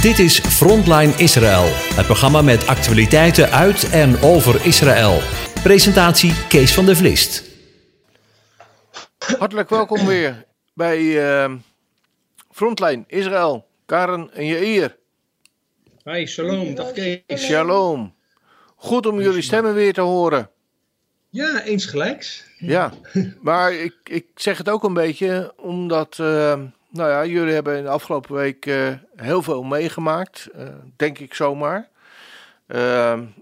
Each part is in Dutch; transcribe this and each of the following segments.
Dit is Frontline Israël, het programma met actualiteiten uit en over Israël. Presentatie Kees van der Vlist. Hartelijk welkom weer bij uh, Frontline Israël. Karen en Jair. Hi, shalom. Dag Kees. Shalom. Goed om jullie stemmen weer te horen. Ja, eens gelijks. Ja, maar ik, ik zeg het ook een beetje omdat, uh, nou ja, jullie hebben in de afgelopen week uh, heel veel meegemaakt, uh, denk ik zomaar.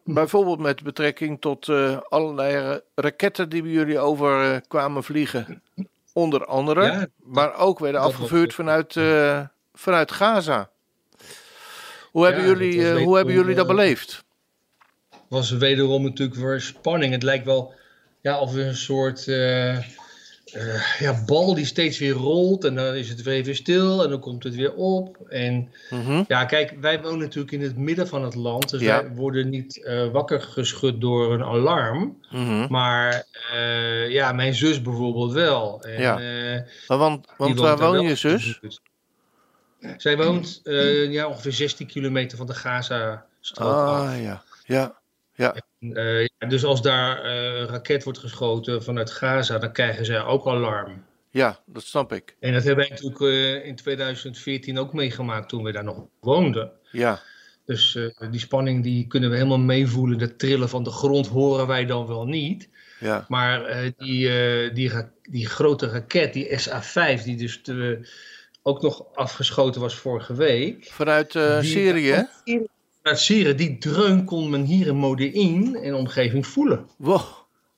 bijvoorbeeld met betrekking tot allerlei raketten die bij jullie over kwamen vliegen. Onder andere, ja, maar ook werden afgevuurd vanuit, vanuit Gaza. Hoe hebben Ja, jullie, hoe hebben jullie dat eh, beleefd? Was wederom natuurlijk weer spanning. Het lijkt wel ja, of een soort eh, ja, bal die steeds weer rolt. En dan is het weer even stil en dan komt het weer op. En Mhm. ja, kijk, wij wonen natuurlijk in het midden van het land. Dus Ja. wij worden niet eh, wakker geschud door een alarm. Mhm. Maar eh, ja, mijn zus bijvoorbeeld wel. En, Ja. Maar Want, want woont waar daar woon wel je zus? Zij woont ja, ongeveer 16 kilometer van de Gaza-strook af. Ah ja, ja, ja. Eh, ja, dus als daar een raket wordt geschoten vanuit Gaza, dan krijgen zij ook alarm. Ja, dat snap ik. En dat hebben wij natuurlijk eh, in 2014 ook meegemaakt toen we daar nog woonden. Ja, Dus die spanning die kunnen we helemaal meevoelen. Dat trillen van de grond horen wij dan wel niet. ja. Maar die, die, die grote raket, die SA-5, die dus ook nog afgeschoten was vorige week. Vanuit Die- Syrië, die dreun kon men hier in Modi'in en omgeving voelen. Wow,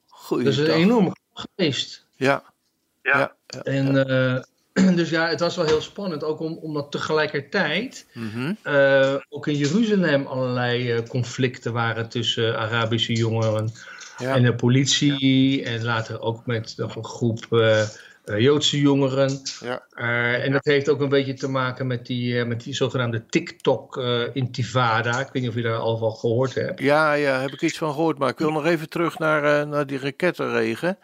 goeie Dat is een dag. enorm geweest. Ja, ja, ja. En eh, dus ja, het was wel heel spannend. Ook om, omdat tegelijkertijd Mhm. eh, ook in Jeruzalem allerlei eh, conflicten waren tussen Arabische jongeren ja. en de politie. En later ook met nog een groep Joodse jongeren. Ja. Eh, en dat heeft ook een beetje te maken met die, eh, met die zogenaamde TikTok-intifada. ik weet niet of je daar al van gehoord hebt. Ja, ja, heb ik iets van gehoord. Maar ik wil nog even terug naar, eh, naar die rakettenregen.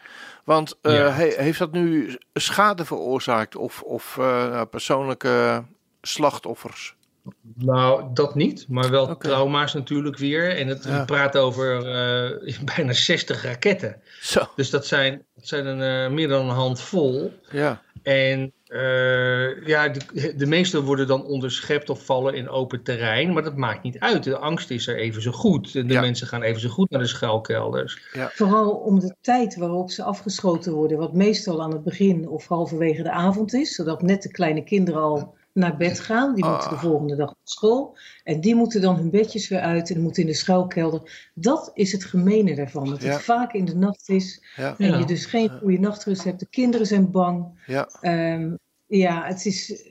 Want eh, Ja. he- heeft dat nu schade veroorzaakt of, of eh, nou, persoonlijke slachtoffers? Nou, dat niet, maar wel trauma's natuurlijk weer. En het Ja. praten over eh, bijna 60 raketten. Zo, Dus dat zijn, dat zijn een, eh, meer dan een handvol. ja. En eh, ja, de, de meeste worden dan onderschept of vallen in open terrein. Maar dat maakt niet uit. De angst is er even zo goed. En de Ja. mensen gaan even zo goed naar de schuilkelders. Vooral om de tijd waarop ze afgeschoten worden, wat meestal aan het begin of halverwege de avond is, zodat net de kleine kinderen al naar bed gaan. Die moeten de Ah. volgende dag naar school. En die moeten dan hun bedjes weer uit en moeten in de schuilkelder. Dat is het gemene daarvan. Dat Ja. het vaak in de nacht is Ja, en Ja. je dus geen goede nachtrust hebt. De kinderen zijn bang. ja, Ehm, ja, het is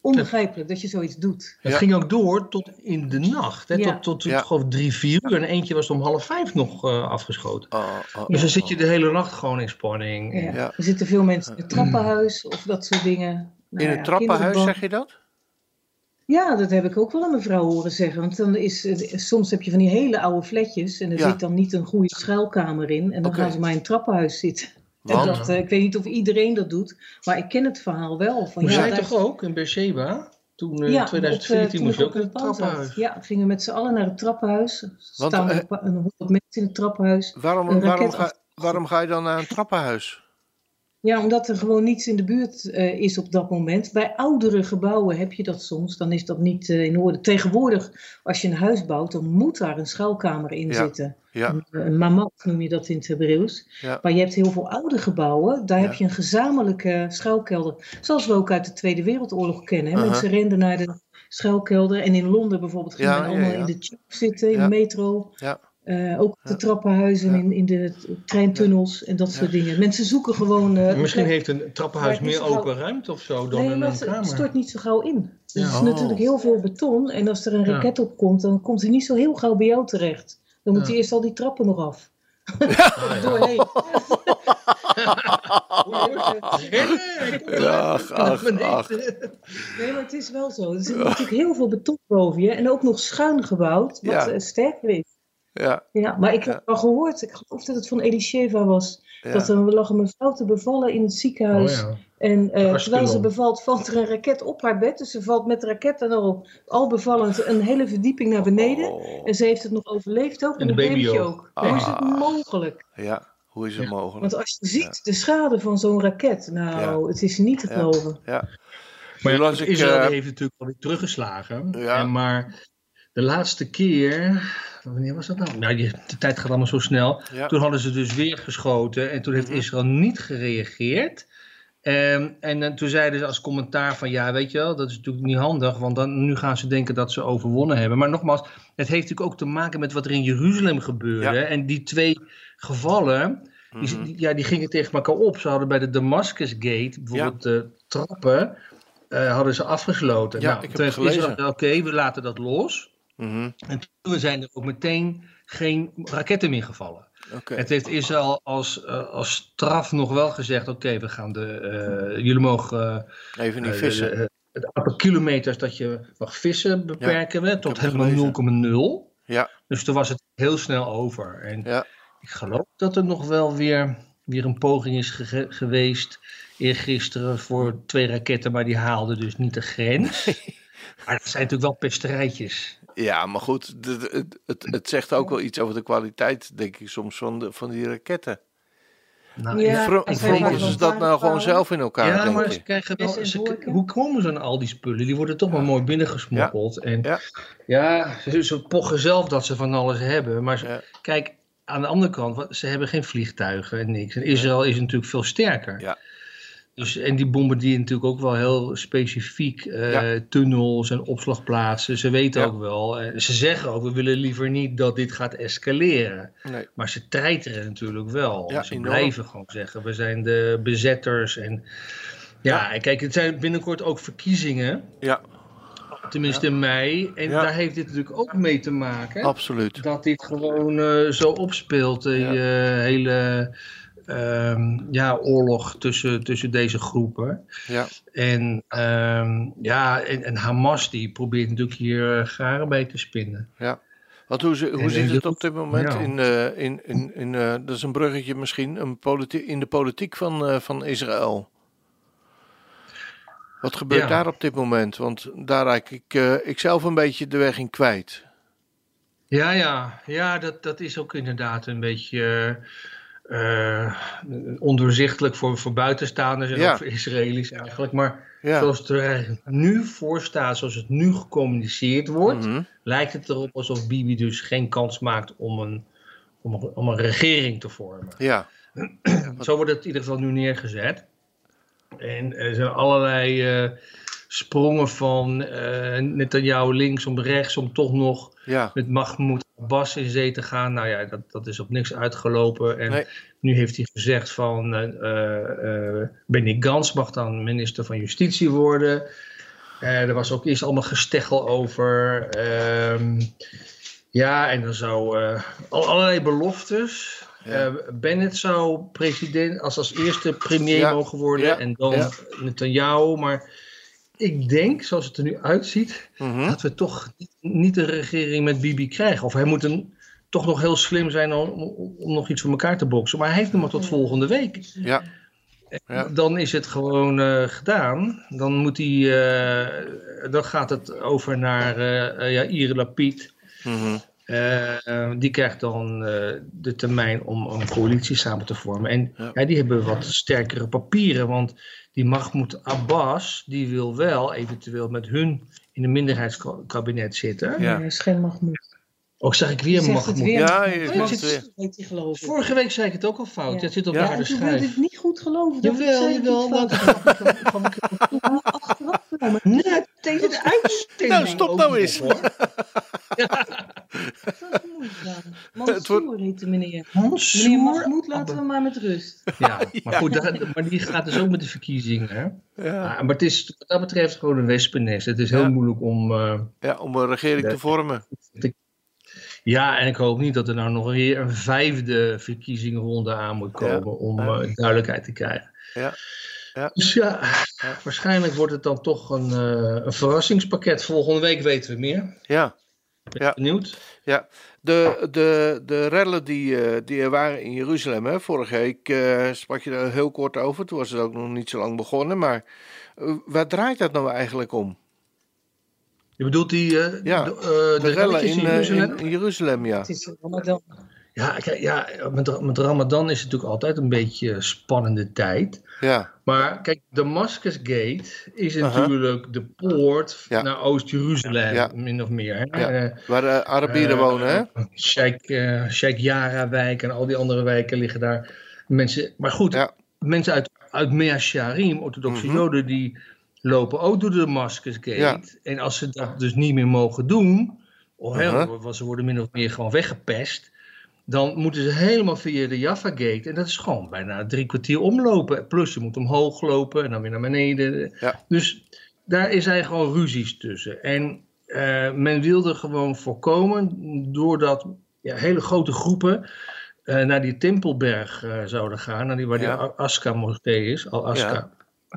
onbegrijpelijk dat je zoiets doet. Het Ja. ging ook door tot in de nacht. Hè? Ja. Tot, tot, tot Ja. gewoon drie, vier uur. En eentje was om half vijf nog eh, afgeschoten. Oh, oh, Dus dan oh, zit je de hele nacht gewoon in spanning. Ja. Ja. Er zitten veel mensen in het trappenhuis of dat soort dingen. Nou In ja, het trappenhuis, zeg je dat? Ja, dat heb ik ook wel aan mevrouw horen zeggen. Want dan is, soms heb je van die hele oude fletjes en er Ja. zit dan niet een goede schuilkamer in. En dan Oké. gaan ze maar in het trappenhuis zitten. En Want? dat, eh, ik weet niet of iedereen dat doet, maar ik ken het verhaal wel. Van, Moest ja, jij daar- toch ook in Beersheba? Toen in ja, 2014 op, eh, moest je toen ook in het een trappenhuis. Ja, gingen met z'n allen naar het trappenhuis. Er Want, staan eh, een een honderd mensen in het trappenhuis. Waarom, Een waarom, ga, waarom ga je dan naar een trappenhuis? Ja, omdat er gewoon niets in de buurt eh, is op dat moment. Bij oudere gebouwen heb je dat soms, dan is dat niet eh, in orde. Tegenwoordig, als je een huis bouwt, dan moet daar een schuilkamer in Ja. zitten. Ja, Een, een mamat noem je dat in het Hebreeuws. ja, Maar je hebt heel veel oude gebouwen, daar Ja. heb je een gezamenlijke schuilkelder. Zoals we ook uit de Tweede Wereldoorlog kennen. Hè? Mensen renden naar de schuilkelder. En in Londen bijvoorbeeld gingen allemaal in de tube zitten, in de metro. ja. Eh, ook op de Ja. trappenhuizen, Ja. in, in de treintunnels en dat soort dingen. Mensen zoeken gewoon... eh, Misschien plek- heeft een trappenhuis meer gauw. open ruimte of zo dan Nee, in maar een het kamer. stort niet zo gauw in. Er Ja. is Oh. natuurlijk heel veel beton. En als er een Ja. raket op komt, dan komt hij niet zo heel gauw bij jou terecht. Dan moet Ja. hij eerst al die trappen nog af. Ah, ja. Doorheen. Ach, ach, ach. Nee, maar het is wel zo. Er zit natuurlijk heel veel beton boven je. En ook nog schuin gebouwd, wat Ja. eh, sterker is. Ja, Ja, maar ik heb Ja. al gehoord, ik geloof dat het van Elisheva was, ja. dat er lag een mevrouw te bevallen in het ziekenhuis Oh, ja. En uh, terwijl ze bevalt, valt er een raket op haar bed. Dus ze valt met de raket en al, al bevallend een hele verdieping naar beneden. Oh. En ze heeft het nog overleefd ook. En, en de baby ook. Hoe is het ah. mogelijk? Ja, hoe is het mogelijk? Want als je ziet de schade van zo'n raket, nou, het is niet te geloven. Ja. Maar Israël uh, heeft natuurlijk alweer teruggeslagen. En maar de laatste keer, wanneer was dat nou? Nou, de tijd gaat allemaal zo snel. Toen hadden ze dus weer geschoten en toen heeft mhm. Israël niet gereageerd. Um, en uh, toen zeiden ze als commentaar van ja, weet je wel, dat is natuurlijk niet handig, want dan, nu gaan ze denken dat ze overwonnen hebben. Maar nogmaals, het heeft natuurlijk ook te maken met wat er in Jeruzalem gebeurde. En die twee gevallen, die, mhm. ja, die gingen tegen elkaar op. Ze hadden bij de Damascus Gate bijvoorbeeld de trappen, uh, hadden ze afgesloten. Ja, nou, ik heb. Oké, we laten dat los. Mm En toen zijn er ook meteen geen raketten meer gevallen. Het heeft Israël als, uh, als straf nog wel gezegd: oké, we gaan de. Uh, jullie mogen. Uh, Even niet vissen. het aantal kilometers dat je mag vissen beperken we tot helemaal 0,0. Ja. Dus toen was het heel snel over. En ja. ik geloof dat er nog wel weer, weer een poging is ge geweest. Eergisteren voor twee raketten, maar die haalden dus niet de grens. maar dat zijn natuurlijk wel pesterijtjes. Ja, maar goed, het, het, het, zegt ook wel iets over de kwaliteit, denk ik, soms van, de, van die raketten. Nou, ja, ze dat nou gewoon zelf in elkaar? Ja, maar ze krijgen wel. Ze, hoe komen ze aan al die spullen? Die worden toch maar mooi binnengesmokkeld. En ja, ja ze, ze, pochen zelf dat ze van alles hebben. Maar kijk, aan de andere kant, ze hebben geen vliegtuigen en niks. En Israël is natuurlijk veel sterker. Ja. Dus, en die bombarderen natuurlijk ook wel heel specifiek uh, tunnels en opslagplaatsen. Ze weten ook wel, uh, ze zeggen ook, we willen liever niet dat dit gaat escaleren. Nee. Maar ze treiteren natuurlijk wel. Ja, ze blijven gewoon zeggen, we zijn de bezetters. En ja, kijk, het zijn binnenkort ook verkiezingen. Ja. Tenminste in mei. En daar heeft dit natuurlijk ook mee te maken. Absoluut. Dat dit gewoon uh, zo opspeelt, die hele Ehm, ja, oorlog tussen, tussen deze groepen. Ja. En, um, ja, en, en, Hamas die probeert natuurlijk hier uh, garen bij te spinnen. Ja. Want hoe, hoe zit het op dit moment in, uh, in, in, in uh, dat is een bruggetje misschien, een politiek, in de politiek van, van Israël? Wat gebeurt daar op dit moment? Want daar raak ik, ik zelf een beetje de weg in kwijt. Ja, ja, ja dat, dat is ook inderdaad een beetje uh, ondoorzichtelijk voor, voor buitenstaanders en ook voor Israëli's eigenlijk. Maar zoals het er nu voor staat, zoals het nu gecommuniceerd wordt, mhm. lijkt het erop alsof Bibi dus geen kans maakt om een, om een, om een regering te vormen. Ja. Zo wordt het in ieder geval nu neergezet. En er zijn allerlei uh, sprongen van uh, Netanyahu links om rechts om toch nog ja. met Mahmoud Abbas in zee te gaan. Nou ja, dat, dat is op niks uitgelopen. En nu heeft hij gezegd van uh, uh, Benny Gans mag dan minister van Justitie worden. er was ook eerst allemaal gesteggel over. Ehm, ja, en dan zou allerlei beloftes. Ja. Bennett zou president als als eerste premier mogen worden en dan ja. Netanyahu. Maar ik denk, zoals het er nu uitziet, mhm. dat we toch niet een regering met Bibi krijgen. Of hij moet een, toch nog heel slim zijn om, om nog iets voor elkaar te boksen. Maar hij heeft nog maar tot volgende week. Ja. ja. Dan is het gewoon uh, gedaan. Dan, moet hij, uh, dan gaat het over naar uh, ja, Ire Lapid. Mm die krijgt dan de termijn om een coalitie samen te vormen. En ja. die hebben wat sterkere papieren. Want die Mahmoud Abbas, die wil wel eventueel met hun in een minderheidskabinet zitten. Ja, is geen Mahmoud. Ook zeg ik weer Mahmoud. Ja, je oh, zit, weer. Vorige week zei ik het ook al fout. Ja. zit op ja. de schijf. Je het niet goed geloven. Jawel, jawel. Dat achteraf genomen. Nee, tegen de uitzending. Nou, stop nou eens. Ja. Mansour heet de meneer. Mansour? Meneer Mahmoud laten we maar met rust. Ja, maar goed, dat, maar die gaat dus ook met de verkiezingen. Hè? Ja. maar het is wat dat betreft gewoon een wespennest. Het is heel moeilijk om... Uh, ja, om een regering te vormen. Ja, en ik hoop niet dat er nou nog weer een vijfde verkiezingenronde aan moet komen om uh, duidelijkheid te krijgen. Ja. Ja. Dus ja, waarschijnlijk wordt het dan toch een, uh, een verrassingspakket. Volgende week weten we meer. Ja, ja. benieuwd. Ja, de, de, de rellen die, uh, die er waren in Jeruzalem, hè? vorige week uh, sprak je daar heel kort over. Toen was het ook nog niet zo lang begonnen. Maar uh, waar draait dat nou eigenlijk om? Je bedoelt die ja, de, de, rellen in, in, Jeruzalem? in, Jeruzalem? ja. Het is Ramadan. Ja, kijk, ja met, met Ramadan is het natuurlijk altijd een beetje een spannende tijd. Ja. Maar kijk, Damascus Gate is natuurlijk de poort naar Oost-Jeruzalem, min of meer. Hè? Uh, Waar de Arabieren uh, wonen, hè? Sheikh, uh, Sheikh Yara-wijk en al die andere wijken liggen daar. Mensen, maar goed, mensen uit, uit Mea Sharim, orthodoxe mhm. Joden, die lopen ook door de Damascus Gate. En als ze dat dus niet meer mogen doen, of -huh. ze worden min of meer gewoon weggepest dan moeten ze helemaal via de Jaffa Gate. En dat is gewoon bijna drie kwartier omlopen. Plus je moet omhoog lopen en dan weer naar beneden. Ja. Dus daar zijn gewoon ruzies tussen. En uh, men wilde gewoon voorkomen, doordat ja, hele grote groepen uh, naar die Tempelberg uh, zouden gaan, naar die, waar ja. die Aska-moskee is, Al-Aska.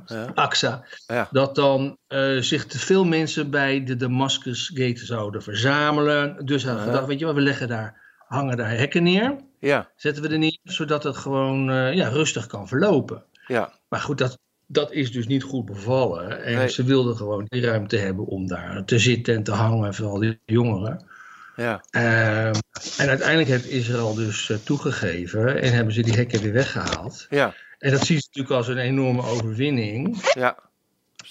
Ja. AXA, ja. dat dan uh, zich te veel mensen bij de Damascus Gate zouden verzamelen. Dus hij gedacht, weet je wat, we leggen daar hangen daar hekken neer. Ja. Zetten we er neer, zodat het gewoon uh, ja, rustig kan verlopen. Ja. Maar goed, dat, dat is dus niet goed bevallen. En ze wilden gewoon die ruimte hebben om daar te zitten en te hangen, vooral die jongeren. Ja. Uh, en uiteindelijk heeft Israël dus uh, toegegeven en hebben ze die hekken weer weggehaald. Ja. En dat zien ze natuurlijk als een enorme overwinning. Ja.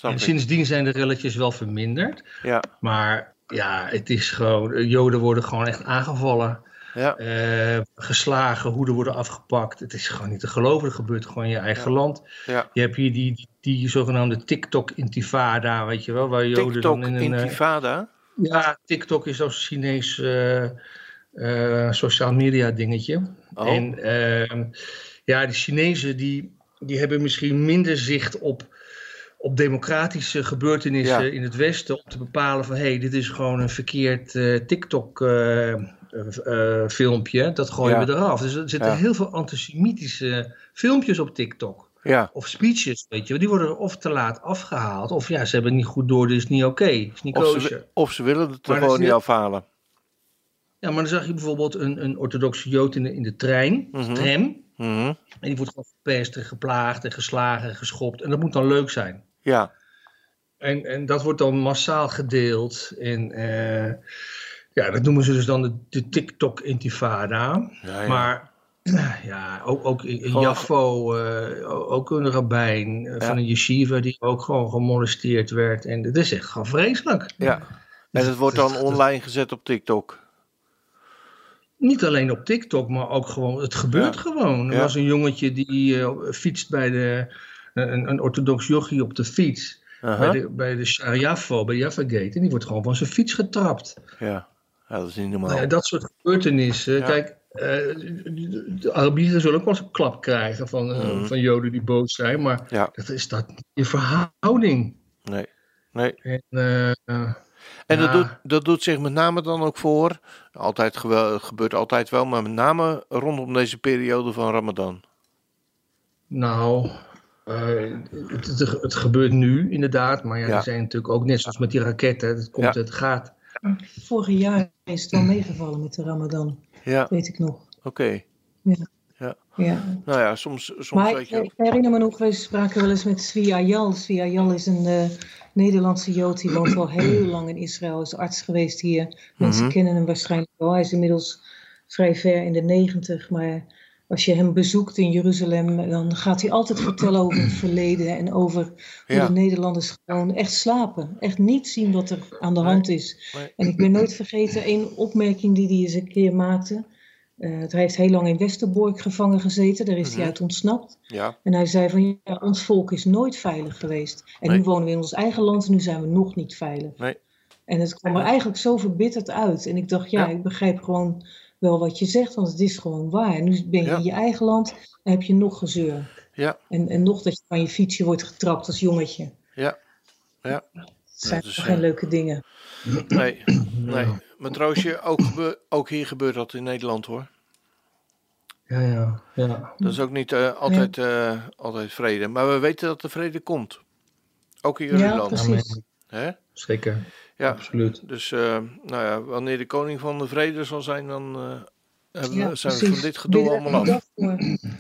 En sindsdien zijn de relletjes wel verminderd. Ja. Maar ja, het is gewoon, Joden worden gewoon echt aangevallen. Ja. Uh, geslagen, hoeden worden afgepakt. Het is gewoon niet te geloven. Het gebeurt gewoon in je eigen land. Ja. Je hebt hier die, die, die zogenaamde TikTok-intifada, weet je wel. Waar Joden TikTok dan in een, intifada? Ja, TikTok is zo'n Chinees uh, uh, sociaal media dingetje. Oh. En ehm, ja, de Chinezen die, die hebben misschien minder zicht op op democratische gebeurtenissen ja. in het Westen om te bepalen van hé, hey, dit is gewoon een verkeerd uh, TikTok uh, uh, filmpje, dat gooien ja. we eraf. Dus er zitten ja. heel veel antisemitische filmpjes op TikTok. Ja. Of speeches, weet je, die worden of te laat afgehaald, of ja, ze hebben het niet goed door, dus is niet oké, okay, is niet of kosher. Ze, of ze willen het er maar gewoon niet afhalen. Ja, maar dan zag je bijvoorbeeld een, een orthodoxe jood in de, in de trein, mm -hmm. tram, mm -hmm. en die wordt gewoon verpest en geplaagd en geslagen en geschopt, en dat moet dan leuk zijn. Ja. En, en dat wordt dan massaal gedeeld. En uh, ja, dat noemen ze dus dan de, de TikTok-intifada. Ja, ja. Maar ja, ook, ook in, Jaffo, uh, ook een rabbijn uh, ja. van een yeshiva die ook gewoon gemolesteerd werd. En dat is echt gewoon vreselijk. Ja, en het wordt dan online gezet op TikTok. Niet alleen op TikTok, maar ook gewoon, het gebeurt Ja. gewoon. Er Ja. was een jongetje die uh, fietst bij de, een, een orthodox jochie op de fiets. Bij de, bij de Shariafo, bij Jaffa Gate. En die wordt gewoon van zijn fiets getrapt. Ja. ja, dat is niet normaal. Nou dat soort gebeurtenissen. Kijk, eh, de, Arabieren zullen ook wel eens een klap krijgen van, eh, Mhm. van Joden die boos zijn. Maar dat is dat in verhouding. Nee. nee. En, En dat, ja, doet, dat doet zich met name dan ook voor, altijd gewel, gebeurt altijd wel, maar met name rondom deze periode van Ramadan. Nou, eh, het, het, het gebeurt nu inderdaad. Maar ja, Ja. er zijn natuurlijk ook net zoals met die raketten. Het komt, Ja. het gaat. Vorig jaar is het wel meegevallen met de Ramadan, Ja, weet ik nog. oké. Ja. Nou ja, soms, soms Maar weet ik, je... ik herinner me nog, wij spraken wel eens met Svi Ayal. Svi Ayal is een eh, Nederlandse Jood, die woont al heel lang in Israël, is arts geweest hier. Mensen Mhm. kennen hem waarschijnlijk wel. Hij is inmiddels vrij ver in de negentig, maar als je hem bezoekt in Jeruzalem, dan gaat hij altijd vertellen over het verleden en over hoe Ja. de Nederlanders gewoon echt slapen. Echt niet zien wat er aan de hand is. Nee. En ik ben nooit vergeten één opmerking die hij eens een keer maakte. Eh, hij heeft heel lang in Westerbork gevangen gezeten, daar is Mhm. hij uit ontsnapt. Ja, En hij zei van ja, ons volk is nooit veilig geweest. En Nee. nu wonen we in ons eigen land en nu zijn we nog niet veilig. Nee. En het kwam er eigenlijk zo verbitterd uit. En ik dacht, ja, Ja. ik begrijp gewoon wel wat je zegt, want het is gewoon waar. Nu ben je Ja. in je eigen land en heb je nog gezeur. ja, En, en nog dat je van je fietsje wordt getrapt als jongetje. ja. Ja, Het zijn is, toch geen eh, leuke dingen. nee, nee. Maar ook, ook hier gebeurt dat in Nederland hoor. Ja, ja, ja. Dat is ook niet eh, altijd, eh, altijd vrede. Maar we weten dat de vrede komt. Ook in jullie Ja, land. precies. Hè? Zeker. Ja, absoluut. Dus nou ja, wanneer de koning van de vrede zal zijn, dan ja, zijn we van dit gedoe allemaal af.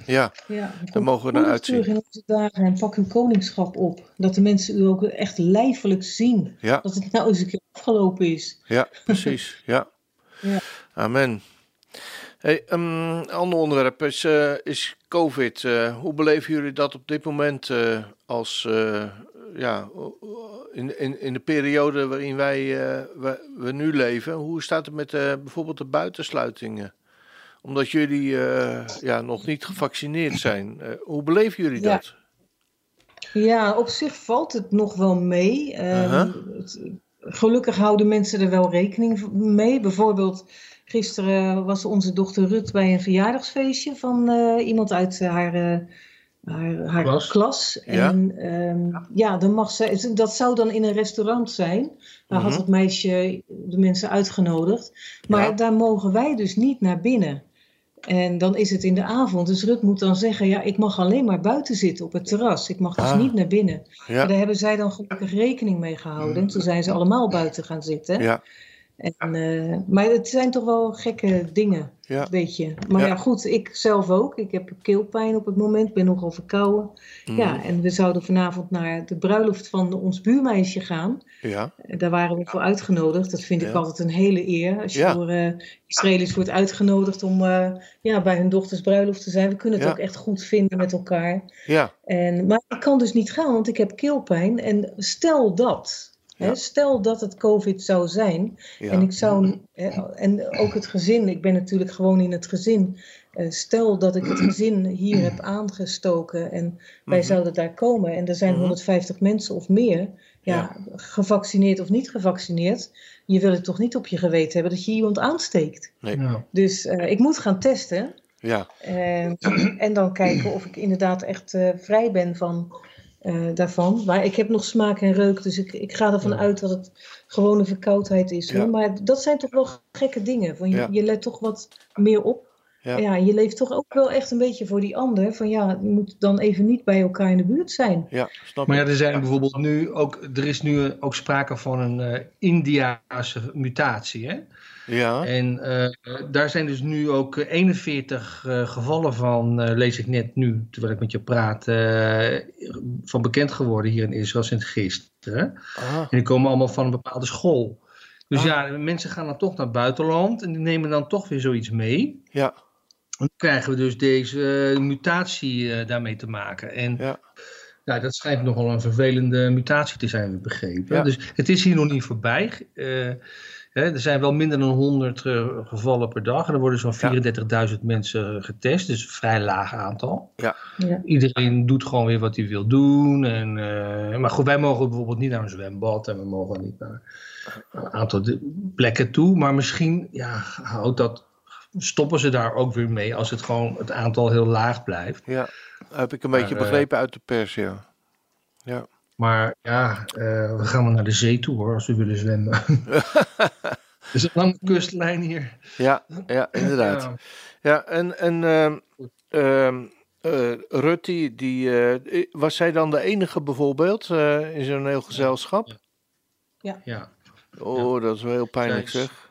Ja, ja dan mogen we eruit zien. terug in onze dagen en pak uw koningschap op. Dat de mensen u ook echt lijfelijk zien. Ja. Dat het nou eens een keer afgelopen is. Ja, precies. ja. ja. Amen. Hey, um, een ander onderwerp is, uh, is COVID. Uh, hoe beleven jullie dat op dit moment uh, als, ja, in, in, in de periode waarin wij we, we, nu leven? Hoe staat het met bijvoorbeeld de buitensluitingen? Omdat jullie ja, nog niet gevaccineerd zijn. hoe beleven jullie dat? Ja, op zich valt het nog wel mee. -huh. het, gelukkig houden mensen er wel rekening mee. Bijvoorbeeld Gisteren was onze dochter Rut bij een verjaardagsfeestje van uh, iemand uit haar, uh, haar, haar, klas. klas. Ja. En um, ja, dan mag ze, dat zou dan in een restaurant zijn. Daar mm -hmm. had mhm. het meisje de mensen uitgenodigd. Maar ja. daar mogen wij dus niet naar binnen. En dan is het in de avond. Dus Rut moet dan zeggen: Ja, ik mag alleen maar buiten zitten op het terras. Ik mag dus ah. niet naar binnen. Ja. daar hebben zij dan gelukkig rekening mee gehouden. En toen zijn ze allemaal buiten gaan zitten. Ja. En, uh, maar het zijn toch wel gekke dingen, ja. weet je. Maar ja. ja. goed, ik zelf ook. Ik heb keelpijn op het moment, ben nogal verkouden. Mm. Ja, en we zouden vanavond naar de bruiloft van ons buurmeisje gaan. Ja. Daar waren we voor uitgenodigd. Dat vind ik altijd een hele eer. Als je door uh, Israëli's wordt uitgenodigd om uh, ja, bij hun dochters bruiloft te zijn. We kunnen het ook echt goed vinden met elkaar. Ja. En, maar ik kan dus niet gaan, want ik heb keelpijn. En stel dat stel dat het COVID zou zijn. En ik zou. en ook het gezin, ik ben natuurlijk gewoon in het gezin. Eh, stel dat ik het gezin hier heb aangestoken en wij mhm. zouden daar komen en er zijn 150 mhm. mensen of meer, ja, gevaccineerd of niet gevaccineerd, je wil het toch niet op je geweten hebben dat je iemand aansteekt. Nee. Dus uh, ik moet gaan testen. Ja. Uh, en dan kijken of ik inderdaad echt uh, vrij ben van uh, daarvan. Maar ik heb nog smaak en reuk, dus ik, ik ga ervan uit dat het gewoon een verkoudheid is. Ja. Maar dat zijn toch wel gekke dingen. Van je, ja. je let toch wat meer op. Ja. ja, je leeft toch ook wel echt een beetje voor die ander. Van ja, je moet dan even niet bij elkaar in de buurt zijn. Ja, snap maar ja, er zijn bijvoorbeeld nu ook, er is nu ook sprake van een uh, Indiase mutatie. Hè? Ja. En uh, daar zijn dus nu ook 41 uh, gevallen van, uh, lees ik net nu, terwijl ik met je praat, van bekend geworden hier in Israël sinds gisteren. Ah. En die komen allemaal van een bepaalde school. Dus ah. ja, mensen gaan dan toch naar het buitenland en die nemen dan toch weer zoiets mee. Ja. En dan krijgen we dus deze mutatie daarmee te maken. En ja. Dat schijnt nogal een vervelende mutatie te zijn, begrepen. Ja. Dus het is hier nog niet voorbij. Uh, er zijn wel minder dan 100 uh, eh, gevallen per dag. Er worden zo'n 34.000 mensen getest, dus een vrij laag aantal. Ja. ja. Iedereen doet gewoon weer wat hij wil doen. En, uh, maar goed, wij mogen bijvoorbeeld niet naar een zwembad en we mogen niet naar een aantal plekken toe. Maar misschien ja, houdt dat, stoppen ze daar ook weer mee als het gewoon het aantal heel laag blijft. Ja, heb ik een beetje maar, begrepen uh, uit de pers, ja. Ja. Maar ja, uh, we gaan wel naar de zee toe hoor, als we willen zwemmen. is een lange kustlijn hier. Ja, ja inderdaad. Ja, ja en, en uh, uh, Rutte, die, uh, was zij dan de enige bijvoorbeeld in zo'n heel gezelschap? Ja. ja. Oh, dat is wel heel pijnlijk zeg.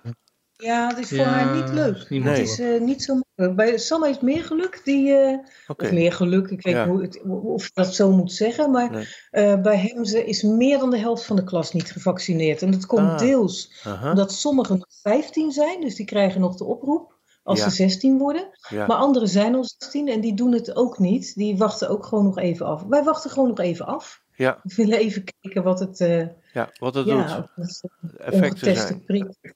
Ja, het is voor haar niet leuk. Niet het is uh, niet zo makkelijk. Bij Sam heeft meer geluk. Die, uh, okay. Of meer geluk, ik weet ja. hoe het, of je dat zo moet zeggen. Maar nee. uh, bij hem is meer dan de helft van de klas niet gevaccineerd. En dat komt ah. deels -huh. omdat sommigen nog 15 zijn. Dus die krijgen nog de oproep als ja. ze 16 worden. Ja. Maar anderen zijn al 16 en die doen het ook niet. Die wachten ook gewoon nog even af. Wij wachten gewoon nog even af. Ja. We willen even kijken wat het, ja, wat het ja, doet. Effecten zijn. Prik.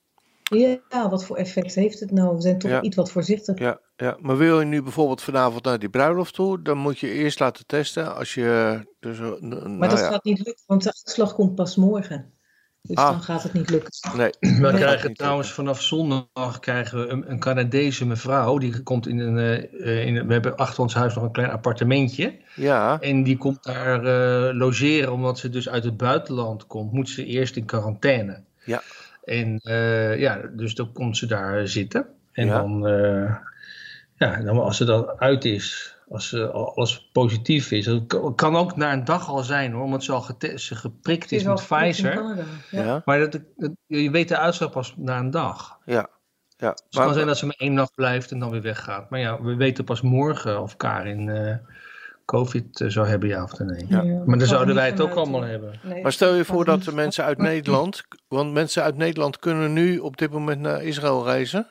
Ja, wat voor effect heeft het nou? We zijn toch iets wat voorzichtig. Ja, ja, maar wil je nu bijvoorbeeld vanavond naar die bruiloft toe, dan moet je eerst laten testen. Als je, dus, nou maar dat ja. gaat niet lukken, want de uitslag komt pas morgen. Dus ah. dan gaat het niet lukken. Nee. We nee. krijgen trouwens vanaf zondag krijgen we een, een Canadese mevrouw. Die komt in een, uh, in, we hebben achter ons huis nog een klein appartementje. Ja. En die komt daar uh, logeren omdat ze dus uit het buitenland komt. Moet ze eerst in quarantaine. Ja. En uh, ja, dus dan komt ze daar zitten. En ja. dan, uh, ja, dan als ze dan uit is, als uh, alles positief is. Het kan ook na een dag al zijn hoor, omdat ze al ze geprikt is, met Pfizer. Ja. Maar dat, je weet de uitslag pas na een dag. Ja. Ja, het kan zijn dat ze maar één nacht blijft en dan weer weggaat. Maar ja, we weten pas morgen of Karin uh, COVID zou hebben, ja of nee. Ja. maar dan zouden wij het ook allemaal hebben. Nee, maar stel je voor dat de mensen uit Nederland, want mensen uit Nederland kunnen nu op dit moment naar Israël reizen?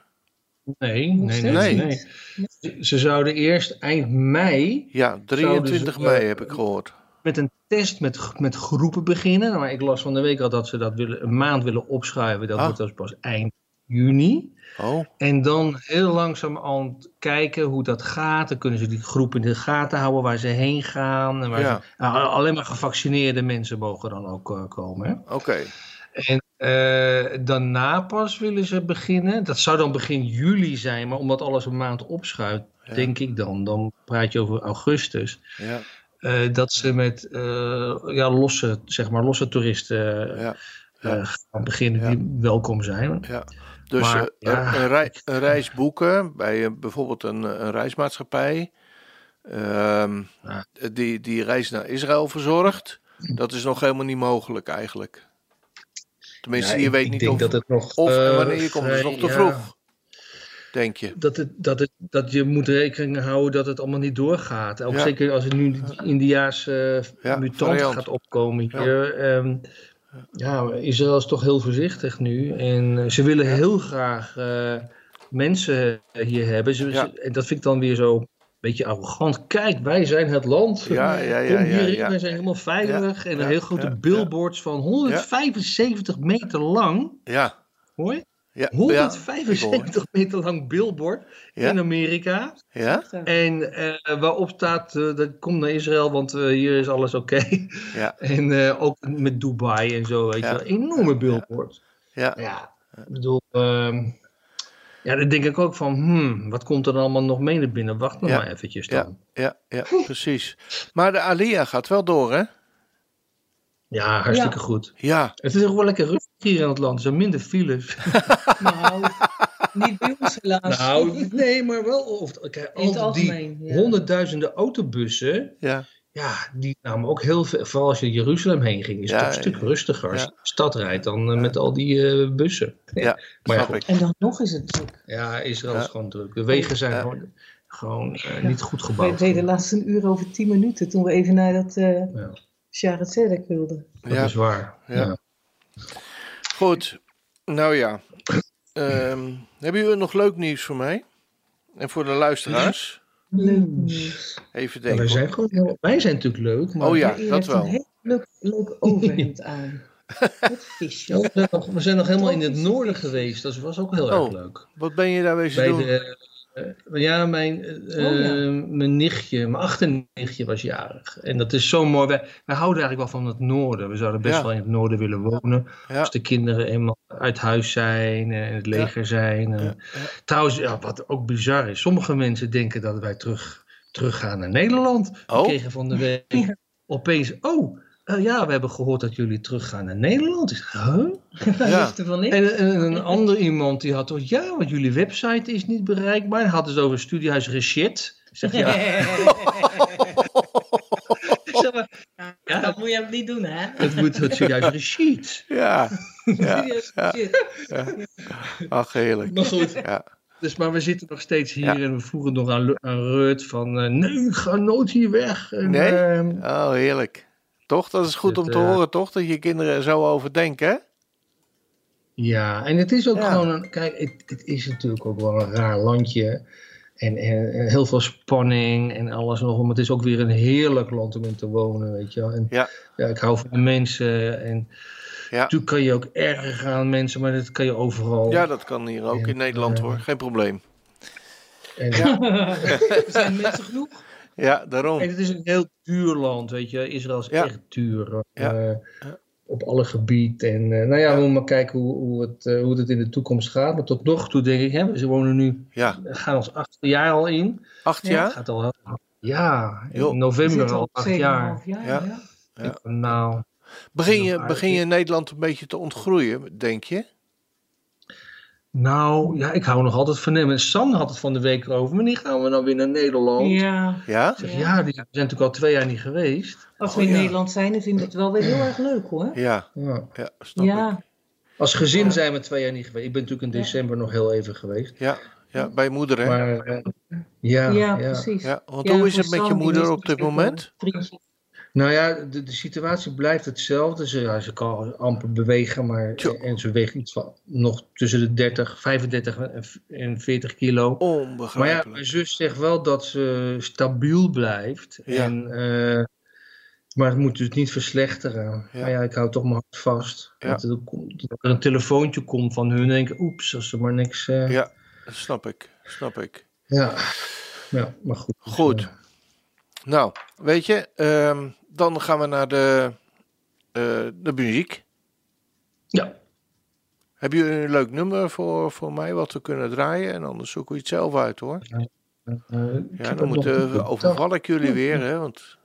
Nee, nee, nee, nee. Ze zouden eerst eind mei. Ja, 23 mei heb ik gehoord. Met een test met, met groepen beginnen. Maar ik las van de week al dat ze dat willen, een maand willen opschuiven. Dat ah. wordt dus pas eind juni. Oh. En dan heel langzaam aan kijken hoe dat gaat. Dan kunnen ze die groep in de gaten houden waar ze heen gaan. En waar ze, nou, alleen maar gevaccineerde mensen mogen dan ook uh, komen. Oké. En uh, daarna pas willen ze beginnen. Dat zou dan begin juli zijn, maar omdat alles een maand opschuift, denk ik dan. Dan praat je over augustus. Ja. Uh, dat ze met ja, losse, zeg maar, losse toeristen gaan beginnen die welkom zijn. Ja. Dus maar, ja, een, rei, een, reis boeken bij bijvoorbeeld een, een reismaatschappij. Um, die, die reis naar Israël verzorgt. Dat is nog helemaal niet mogelijk eigenlijk. Tenminste, je weet niet of, dat het nog, of en wanneer je komt. Het is nog te vroeg. Denk je? Dat, het, dat, het, dat je moet rekening houden dat het allemaal niet doorgaat. Ook zeker als er nu die Indiaanse uh, mutant gaat opkomen hier. Um, ja, Israël is toch heel voorzichtig nu. En eh, ze willen heel graag uh, mensen hier hebben. Ze, en dat vind ik dan weer zo beetje arrogant. Kijk, wij zijn het land. Ja, ja, ja. Kom hierin, wij zijn helemaal veilig. en een heel grote billboards van 175 meter lang. Ja. Hoor je? Ja, 175 meter lang billboard in Amerika. Ja? En uh, waarop staat, uh, dat komt naar Israël, want uh, hier is alles oké. Okay. Ja. en ook met Dubai en zo, weet je wel. Enorme billboard. Ja. Ja, ik bedoel... Ehm, ja, dan denk ik ook van, hmm, wat komt er dan allemaal nog mee naar binnen? Wacht nog maar eventjes dan. Ja, ja, ja precies. Maar de Alia gaat wel door, hè? Ja, hartstikke goed. Ja. Het is ook wel lekker rustig hier in het land. Er zijn minder files. nou, niet bij ons helaas. Nou, nee, maar wel. Of, kijk, al die honderdduizenden autobussen. Ja. Ja, die namen ook heel veel. Vooral als je Jeruzalem heen ging, is het een stuk rustiger als je de stad rijdt dan uh, met al die uh, bussen. Ja, maar ja, En dan nog is het druk. Ja, Israël is gewoon druk. De wegen zijn gewoon, gewoon uh, niet goed gebouwd. We reden laatst een uur over tien minuten toen we even naar dat uh, ja. Zedek wilden. Dat is waar. Ja. Goed, nou ja. um, hebben jullie nog leuk nieuws voor mij? En voor de luisteraars? Even denken. wij, zijn gewoon heel, wij zijn natuurlijk leuk. Maar oh ja, dat wel. Een heel leuk, leuk overhemd aan. Visje. we, zijn nog, we zijn nog helemaal in het noorden geweest. Dat was ook heel erg oh, leuk. Wat ben je daar wezen doen? De, uh, ja, mijn, uh, oh, ja. mijn nichtje, mijn achternichtje was jarig. En dat is zo mooi. Wij, wij houden eigenlijk wel van het noorden. We zouden best ja. wel in het noorden willen wonen. Ja. Als de kinderen eenmaal uit huis zijn en in het leger zijn. En, trouwens, ja, wat ook bizar is. Sommige mensen denken dat wij terug, teruggaan naar Nederland. Oh. We kregen van de week opeens... Oh, uh, ja, we hebben gehoord dat jullie teruggaan naar Nederland. Ik zeg, huh? Ja. En, en, een ander iemand die had toch, ja, want jullie website is niet bereikbaar. Hij had het over studiehuis Rechet. Ik zeg, ja. ja, dat moet je niet doen, hè? Het moet het Rechet. Ja. ja. ja. ja. Ach, heerlijk. Maar goed. Ja. Dus, maar we zitten nog steeds hier ja. en we vroegen nog aan, aan Rut van, uh, nee, ik ga nooit hier weg. En, nee? Uh, oh, heerlijk. Toch? Dat is goed het, om te uh, horen, toch? Dat je kinderen er zo over denken, Ja, en het is ook ja. gewoon een... Kijk, het, het, is natuurlijk ook wel een raar landje. En, en, en, heel veel spanning en alles nog. Maar het is ook weer een heerlijk land om in te wonen, weet je wel. En, ja. ja ik hou van mensen en... Ja. Natuurlijk kan je ook erger gaan mensen, maar dat kan je overal. Ja, dat kan hier ook en, in Nederland uh, hoor, geen probleem. En, ja. er zijn mensen genoeg. Ja, daarom. En het is een heel duur land, weet je. Israël is ja. echt duur. Ja. Uh, op alle gebieden. En uh, nou ja, we moeten maar kijken hoe, hoe, het, uh, hoe het in de toekomst gaat. Maar tot nog toe denk ik, hè, ze wonen nu, ja. gaan ons acht jaar al in. Acht jaar? Het gaat al, ja, in november al acht jaar. jaar. Ja. ja. Nou, begin je, begin je Nederland een beetje te ontgroeien, denk je? Nou, ja, ik hou nog altijd van hem. En Sam had het van de week over. Wanneer gaan we nou weer naar Nederland? Ja. Ja? Zeg, ja, die zijn natuurlijk al twee jaar niet geweest. Als we Oh, in ja. Nederland zijn, dan vind ik het wel weer heel erg leuk hoor. Ja, Ja. ja snap ik. Ja, Als gezin zijn we twee jaar niet geweest. Ik ben natuurlijk in december nog heel even geweest. Ja, ja, bij je moeder, hè? Maar eh, ja, ja, ja, precies. Ja, want Ja, hoe is het met je moeder op dit moment? vriendje. Nou ja, de, de situatie blijft hetzelfde. Ze, ja, ze kan amper bewegen, maar en ze weegt iets van nog tussen de 30, 35 en- en 40 kilo. Maar ja, Onbegrijpelijk. mijn zus zegt wel dat ze stabiel blijft. Ja. En, eh, maar het moet dus niet verslechteren. Ja. Maar ja, ik hou toch mijn hart vast. Ja. Dat, er, er een telefoontje komt van hun en denk ik, oeps, als er maar niks... eh, Ja, dat snap ik. Snap ik. ja. Ja, maar goed. Goed. Nou, weet je, ehm, dan gaan we naar de, eh, de muziek. Ja. Heb je een leuk nummer voor, voor mij wat we kunnen draaien? En anders zoeken we het zelf uit hoor. eh, ik Ja, dan ook moet, nog eh, een overval ik jullie weer, hè? Want,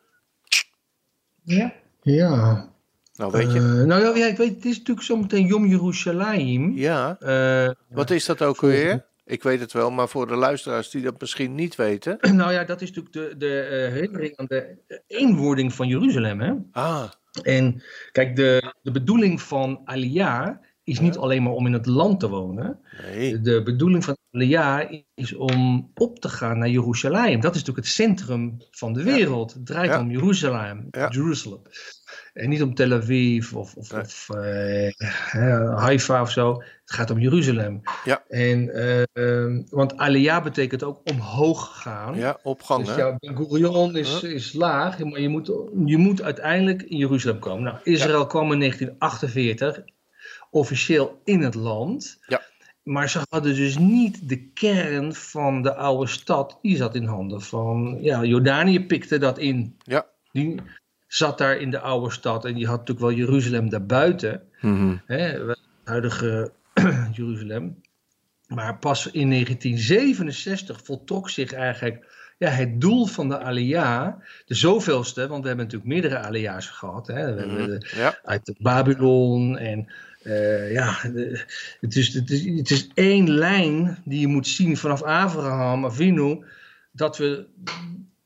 Ja. Ja. nou weet je, Eh, nou ja, ja, ik weet, het is natuurlijk zometeen Yom Yerushalayim. ja, Eh, wat is dat ook weer? Ik weet het wel, maar voor de luisteraars die dat misschien niet weten. nou ja, dat is natuurlijk de, de eh, herinnering aan de eenwording van Jeruzalem. Hè? Ah, En kijk, de, de bedoeling van Aliyah is niet alleen maar om in het land te wonen. nee. De bedoeling van Aliyah is om op te gaan naar Jeruzalem. Dat is natuurlijk het centrum van de wereld. Het draait Ja. om Jeruzalem. Ja. En niet om Tel Aviv of, of, Nee. of eh, Haifa of zo. Het gaat om Jeruzalem. Ja. En, eh, ehm, want Aliyah betekent ook omhoog gaan. Ja, opgang, Dus ja, Ben Gurion is, is laag, maar je moet, je moet uiteindelijk in Jeruzalem komen. Nou, Israël kwam in 1948 officieel in het land. Ja. Maar ze hadden dus niet de kern van de oude stad. Die zat in handen van. Ja, Jordanië pikte dat in. Ja. Die zat daar in de oude stad. En die had natuurlijk wel Jeruzalem daarbuiten. Mhm. Hè, het huidige Jeruzalem. Maar pas in 1967 voltrok zich eigenlijk ja, het doel van de Aliyah, de zoveelste, want we hebben natuurlijk meerdere Aliyahs gehad. Hè. We hebben Mhm. de- Ja, uit Babylon en eh, ja, de- het, is, het, is, het is één lijn die je moet zien vanaf Abraham, Avinu, dat we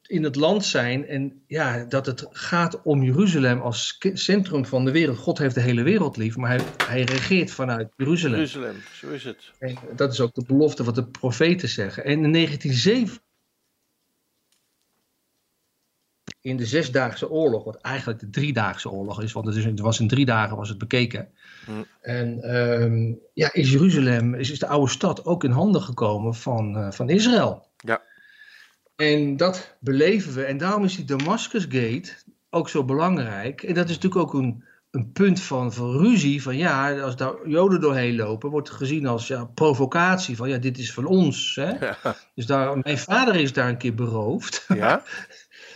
in het land zijn en ja, dat het gaat om Jeruzalem als centrum van de wereld. God heeft de hele wereld lief, maar hij, hij regeert vanuit Jeruzalem. Jeruzalem, zo is het. En dat is ook de belofte wat de profeten zeggen. En in 1907, in de Zesdaagse Oorlog, wat eigenlijk de Driedaagse Oorlog is, want het, is, het was in drie dagen was het bekeken. Hm. En ehm, ja, is Jeruzalem, is, is de oude stad ook in handen gekomen van, eh, van Israël. Ja. En dat beleven we. En daarom is die Damascus Gate ook zo belangrijk. En dat is natuurlijk ook een, een punt van, van ruzie. Van ja, als daar Joden doorheen lopen, wordt het gezien als ja, provocatie. Van ja, dit is van ons. Hè? Ja. Dus daar, mijn vader is daar een keer beroofd. Ja?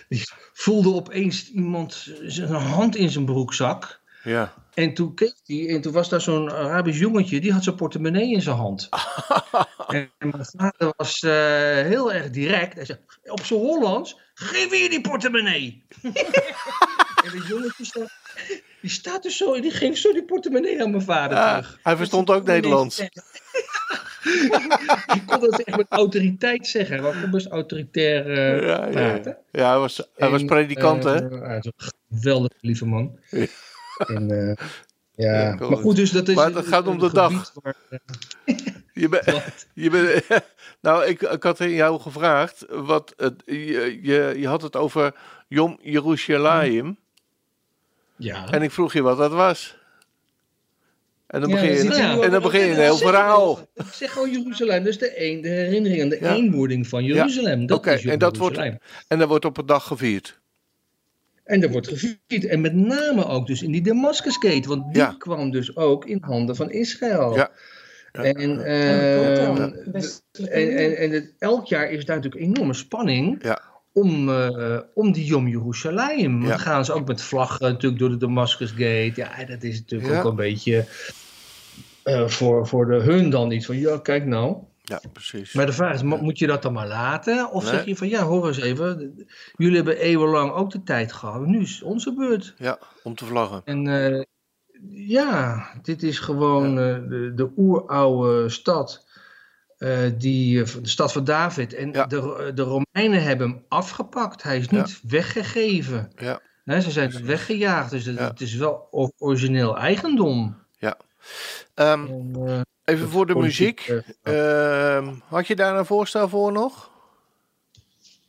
Voelde opeens iemand zijn hand in zijn broekzak. Ja. En toen keek hij, en toen was daar zo'n Arabisch jongetje, die had zijn portemonnee in zijn hand. en mijn vader was eh, heel erg direct. Hij zei, op zijn Hollands, geef hier die portemonnee. en dat jongetje staat, die staat dus zo, die geeft zo die portemonnee aan mijn vader Ah, terug. hij verstond ook Nederlands. Je kon dat echt met autoriteit zeggen. Hij kon best autoritair eh, Ja, ja, ja. praten. ja hij, was, hij was predikant, hè? eh, hij is een geweldige lieve man. Ja. En, eh, ja. Maar goed, dus dat is Maar het gaat om de een dag. Waar, Je bent, wat- je bent, nou, ik, ik had jou gevraagd, wat het, je, je, je had het over Yom Yerushalayim. ja. En ik vroeg je wat dat was. En dan Ja, begin je, en dan begin je een heel verhaal. Ik zeg gewoon Jeruzalem, dus de, een, de herinnering aan de Ja. eenwording van Jeruzalem. Dat Oké, is en dat wordt- Jeruzalem. En dat wordt op een dag gevierd. En dat wordt gevierd. En met name ook dus in die Damascusgate. Want die Ja. kwam dus ook in handen van Israël. Ja. Ja. En, En ehm, en, en, en het, elk jaar is daar natuurlijk enorme spanning Ja. om, eh, om die Yom Yerushalayim. Ja. Dan gaan ze ook met vlaggen natuurlijk door de Damascusgate. Ja, dat is natuurlijk Ja. ook een beetje eh, voor, voor de hun dan iets van, ja, kijk nou. Ja, precies. Maar de vraag is, mo- moet je dat dan maar laten? Of Nee. zeg je van, ja, hoor eens even. Jullie hebben eeuwenlang ook de tijd gehad. Nu is het onze beurt. Ja, om te vlaggen. En eh, ja, dit is gewoon de, de oeroude stad. die, de stad van David. En de, de Romeinen hebben hem afgepakt. Hij is niet weggegeven. Ja. ze zijn weggejaagd. Dus het, is wel origineel eigendom. Ja. Um, en, Even voor de muziek. Uh, had je daar een voorstel voor nog?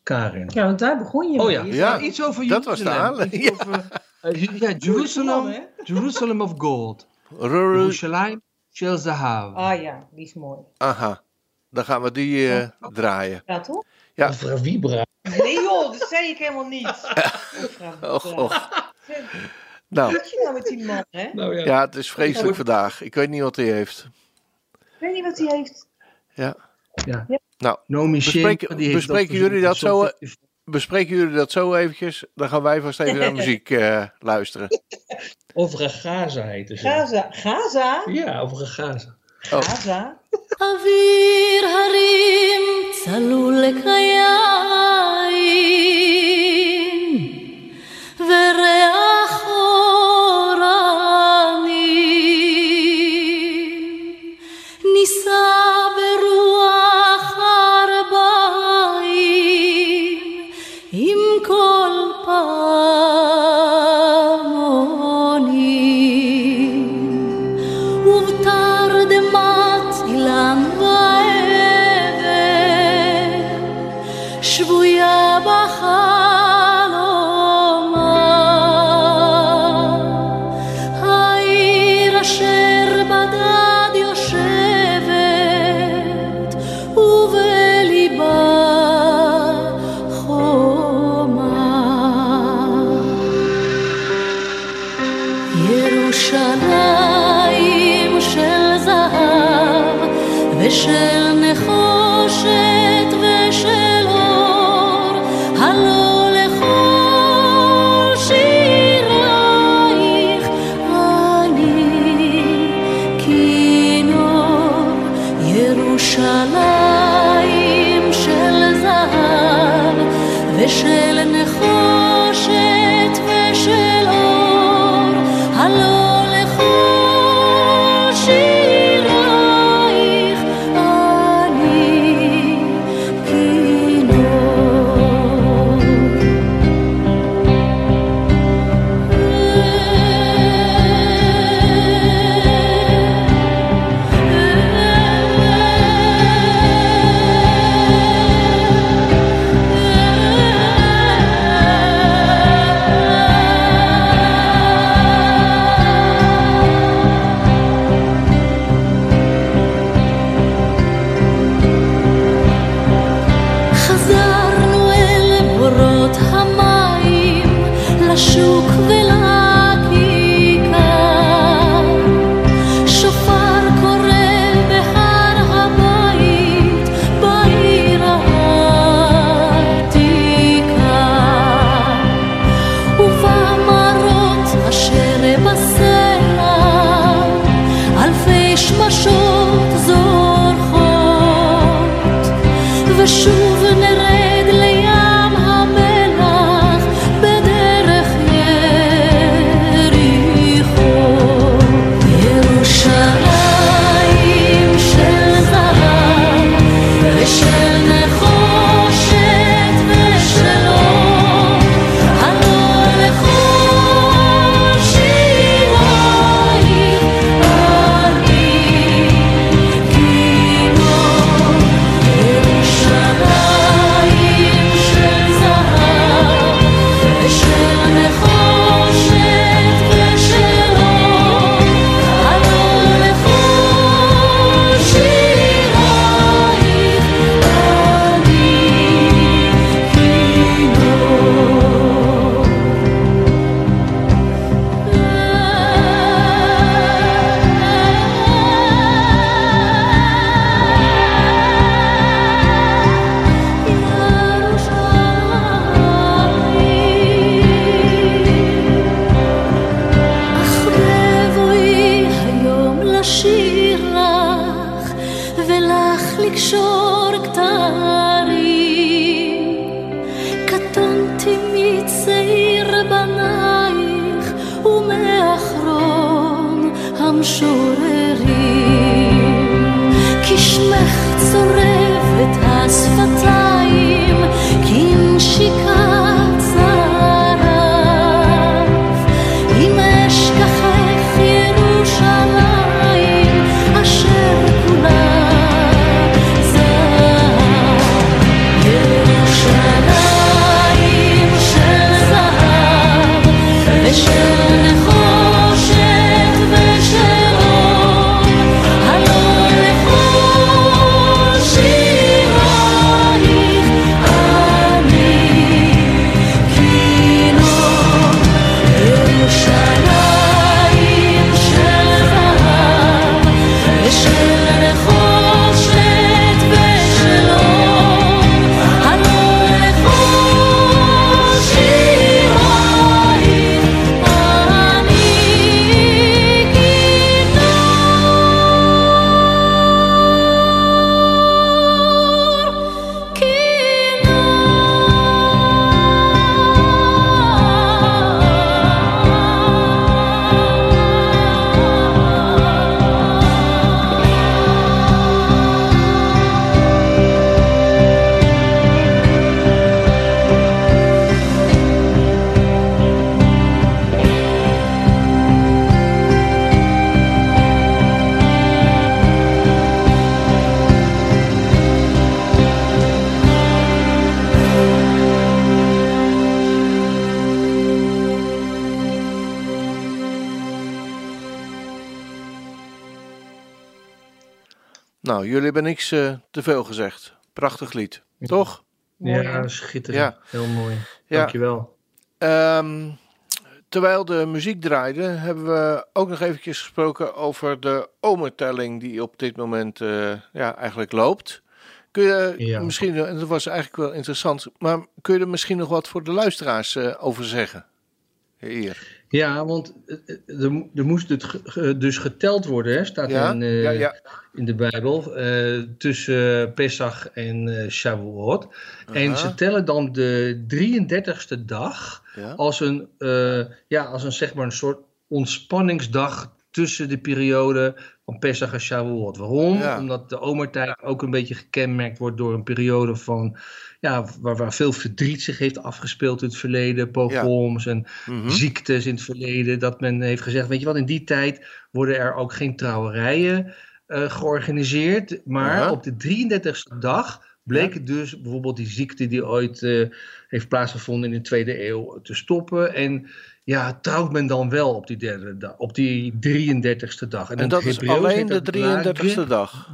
Karin. Ja, want daar begon je Oh ja, ja iets over Jeruzalem. Dat was de aanleiding. Ja. uh, ja, Jerusalem, Jerusalem of Gold. Jerusalem, Shel Zahav. Ah ja, die is mooi. Aha, dan gaan we die uh, draaien. Ja, toch? Ja. Mevrouw Vibra. Nee joh, dat zei ik helemaal niet. och, och. Nou. Wat je nou met die man, hè? Nou, ja. ja. het is vreselijk vandaag. Ik weet niet wat hij heeft. Ik weet niet wat hij heeft. Ja. ja. Nou, bespreken, bespreken jullie dat zo, eh, bespreken jullie dat zo eventjes? Dan gaan wij vast even naar muziek eh, luisteren. Over Gaza heet het. Gaza? Gaza? Ja, over Gaza. Oh. Gaza? harim нашел. Jullie hebben niks uh, te veel gezegd. Prachtig lied, toch? Ja, schitterend. Ja. Heel mooi. Ja. Dankjewel. Um, terwijl de muziek draaide, hebben we ook nog eventjes gesproken over de omertelling die op dit moment uh, ja, eigenlijk loopt. Kun je ja. misschien, en dat was eigenlijk wel interessant, maar kun je er misschien nog wat voor de luisteraars uh, over zeggen? Hier. Ja, want er, er moest het dus geteld worden, hè, staat in, uh, ja, ja in de Bijbel uh, tussen Pesach en uh, Shavuot. En ze tellen dan de 33ste dag als, een, ja, als een, zeg maar een soort ontspanningsdag tussen de periode van Pesach en Shavuot. Waarom? Omdat de omertijd ook een beetje gekenmerkt wordt door een periode van, ja, waar, waar veel verdriet zich heeft afgespeeld in het verleden, pogroms en mhm. ziektes in het verleden. Dat men heeft gezegd, weet je wat, in die tijd worden er ook geen trouwerijen uh, georganiseerd. Maar op de 33ste dag bleek het dus bijvoorbeeld die ziekte die ooit uh, heeft plaatsgevonden in de tweede eeuw te stoppen. En ja, trouwt men dan wel op die, derde dag, op die 33ste dag. En, en dat is alleen de 33ste dag?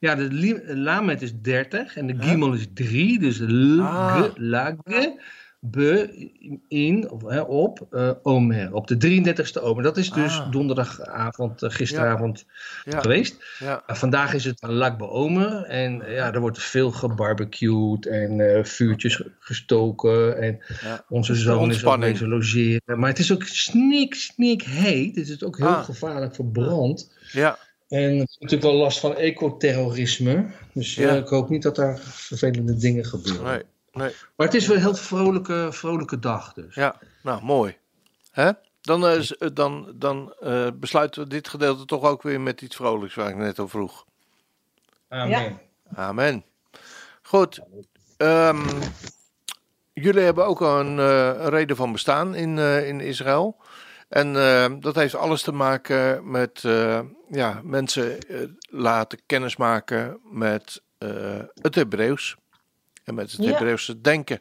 Ja, de Lamet is 30 en de Gimel is 3, dus ah. Lage be in, of, hè, op uh, Omer, op de 33ste Omer. Dat is dus ah. donderdagavond, uh, gisteravond ja. geweest. Ja. Uh, vandaag is het Lak be Omer en ja, er wordt veel gebarbecued en vuurtjes gestoken. En onze zoon is ook bezig logeren. Maar het is ook snik, snik heet. Het is ook heel ah. gevaarlijk voor brand. Ja. En het is natuurlijk wel last van ecoterrorisme. Dus ik hoop niet dat daar vervelende dingen gebeuren. Nee. Nee. Maar het is wel een heel vrolijke, vrolijke dag dus. Ja, nou mooi. Hè? Dan, uh, dan, dan uh, besluiten we dit gedeelte toch ook weer met iets vrolijks waar ik net al vroeg. Amen. Amen. Goed. Um, jullie hebben ook een, uh, een reden van bestaan in, in Israël. En dat heeft alles te maken met ja, mensen laten kennismaken met het Hebreeuws en met het Hebreeuwse denken.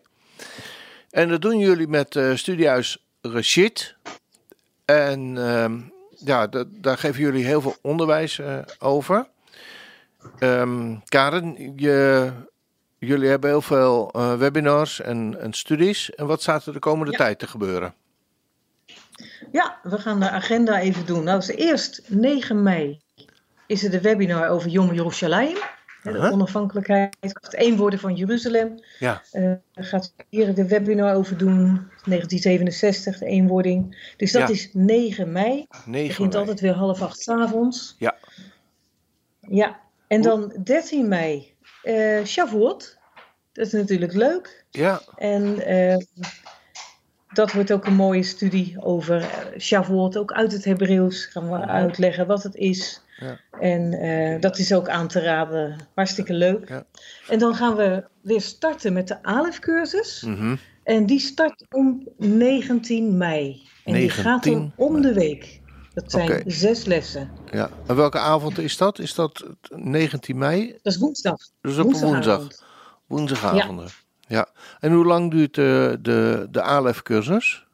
En dat doen jullie met Studiehuis Rashid. En uh, ja, daar geven jullie heel veel onderwijs over. Um, Karen, je, jullie hebben heel veel webinars en, en, studies. En wat staat er de komende tijd te gebeuren? Ja, we gaan de agenda even doen. Nou, eerst 9 mei is er de webinar over Yom Yerushalayim. De onafhankelijkheid, het eenworden van Jeruzalem. Ja. Uh, gaat hier de webinar over doen, 1967, de eenwording. Dus dat is 9 mei. 9 begint altijd weer half acht s avonds. Ja. Ja, en dan 13 mei, uh, Shavuot. Dat is natuurlijk leuk. Ja. En uh, dat wordt ook een mooie studie over uh, Shavuot, ook uit het Hebreeuws gaan we uitleggen wat het is. Ja. En uh, dat is ook aan te raden. Hartstikke leuk. Ja. En dan gaan we weer starten met de ALEF-cursus. Mm -hmm. En die start om 19 mei. En 19 die gaat om, om de week. Dat zijn okay. zes lessen. Ja. En welke avond is dat? Is dat 19 mei? Dat is woensdag. Dus op woensdag. Woensdagavond. Ja. Ja. En hoe lang duurt de, de, de ALEF-cursus?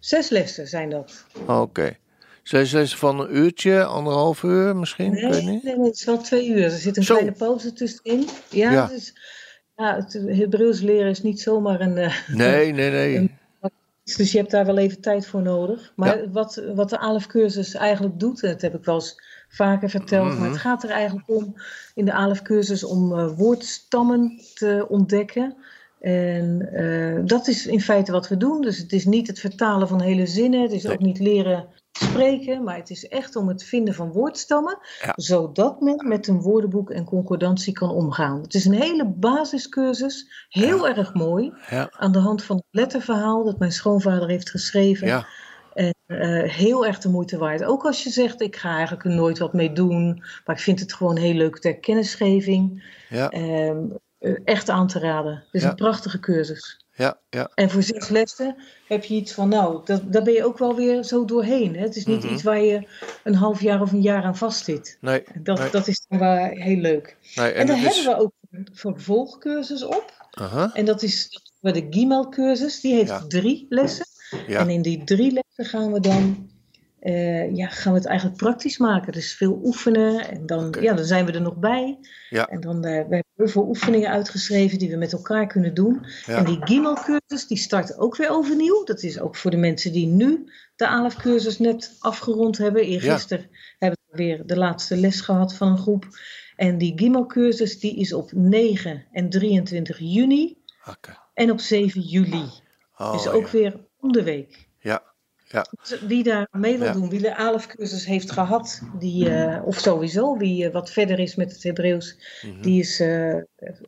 Zes lessen zijn dat. Oké. Okay. Zes lessen van een uurtje, anderhalf uur misschien? Nee, nee, nee, het is wel twee uur. Er zit een Zo. kleine pauze tussenin. Ja, ja. Het, is, ja het Hebreeuws leren is niet zomaar een... Uh, nee, nee, nee. Een, dus je hebt daar wel even tijd voor nodig. Maar ja. wat, wat de ALEF-cursus eigenlijk doet, dat heb ik wel eens vaker verteld, maar het gaat er eigenlijk om in de ALEF-cursus om uh, woordstammen te ontdekken. En uh, dat is in feite wat we doen. Dus het is niet het vertalen van hele zinnen, het is nee. ook niet leren spreken, maar het is echt om het vinden van woordstammen, ja. zodat men met een woordenboek en concordantie kan omgaan. Het is een hele basiscursus, heel ja. erg mooi, ja. aan de hand van het letterverhaal dat mijn schoonvader heeft geschreven. En uh, heel erg de moeite waard. Ook als je zegt, ik ga eigenlijk er nooit wat mee doen, maar ik vind het gewoon heel leuk ter kennisgeving. Um, echt aan te raden. Het is een prachtige cursus. Ja, ja. En voor zes lessen heb je iets van, nou, dat, daar ben je ook wel weer zo doorheen. Hè? Het is niet mm -hmm. iets waar je een half jaar of een jaar aan vastzit. Nee, dat, nee. dat is dan wel heel leuk. Nee, en, en daar hebben is... we ook een vervolgcursus op. -huh. En dat is de Gimel-cursus. Die heeft ja. drie lessen. Ja. En in die drie lessen gaan we dan uh, ja, gaan we het eigenlijk praktisch maken. Dus veel oefenen en dan, okay. ja, dan zijn we er nog bij. Ja. En dan uh, we hebben heel veel oefeningen uitgeschreven die we met elkaar kunnen doen. Ja. En die Gimel-cursus die start ook weer overnieuw. Dat is ook voor de mensen die nu de ALEF-cursus net afgerond hebben. Eergisteren ja. hebben we weer de laatste les gehad van een groep. En die Gimel-cursus die is op 9 en 23 juni okay. en op 7 juli. Oh, dus ook weer om de week. Ja. Ja. Wie daar mee wil ja. doen, wie de ALEF-cursus heeft gehad, die, uh, of sowieso wie uh, wat verder is met het Hebreeuws, mm -hmm. die is uh,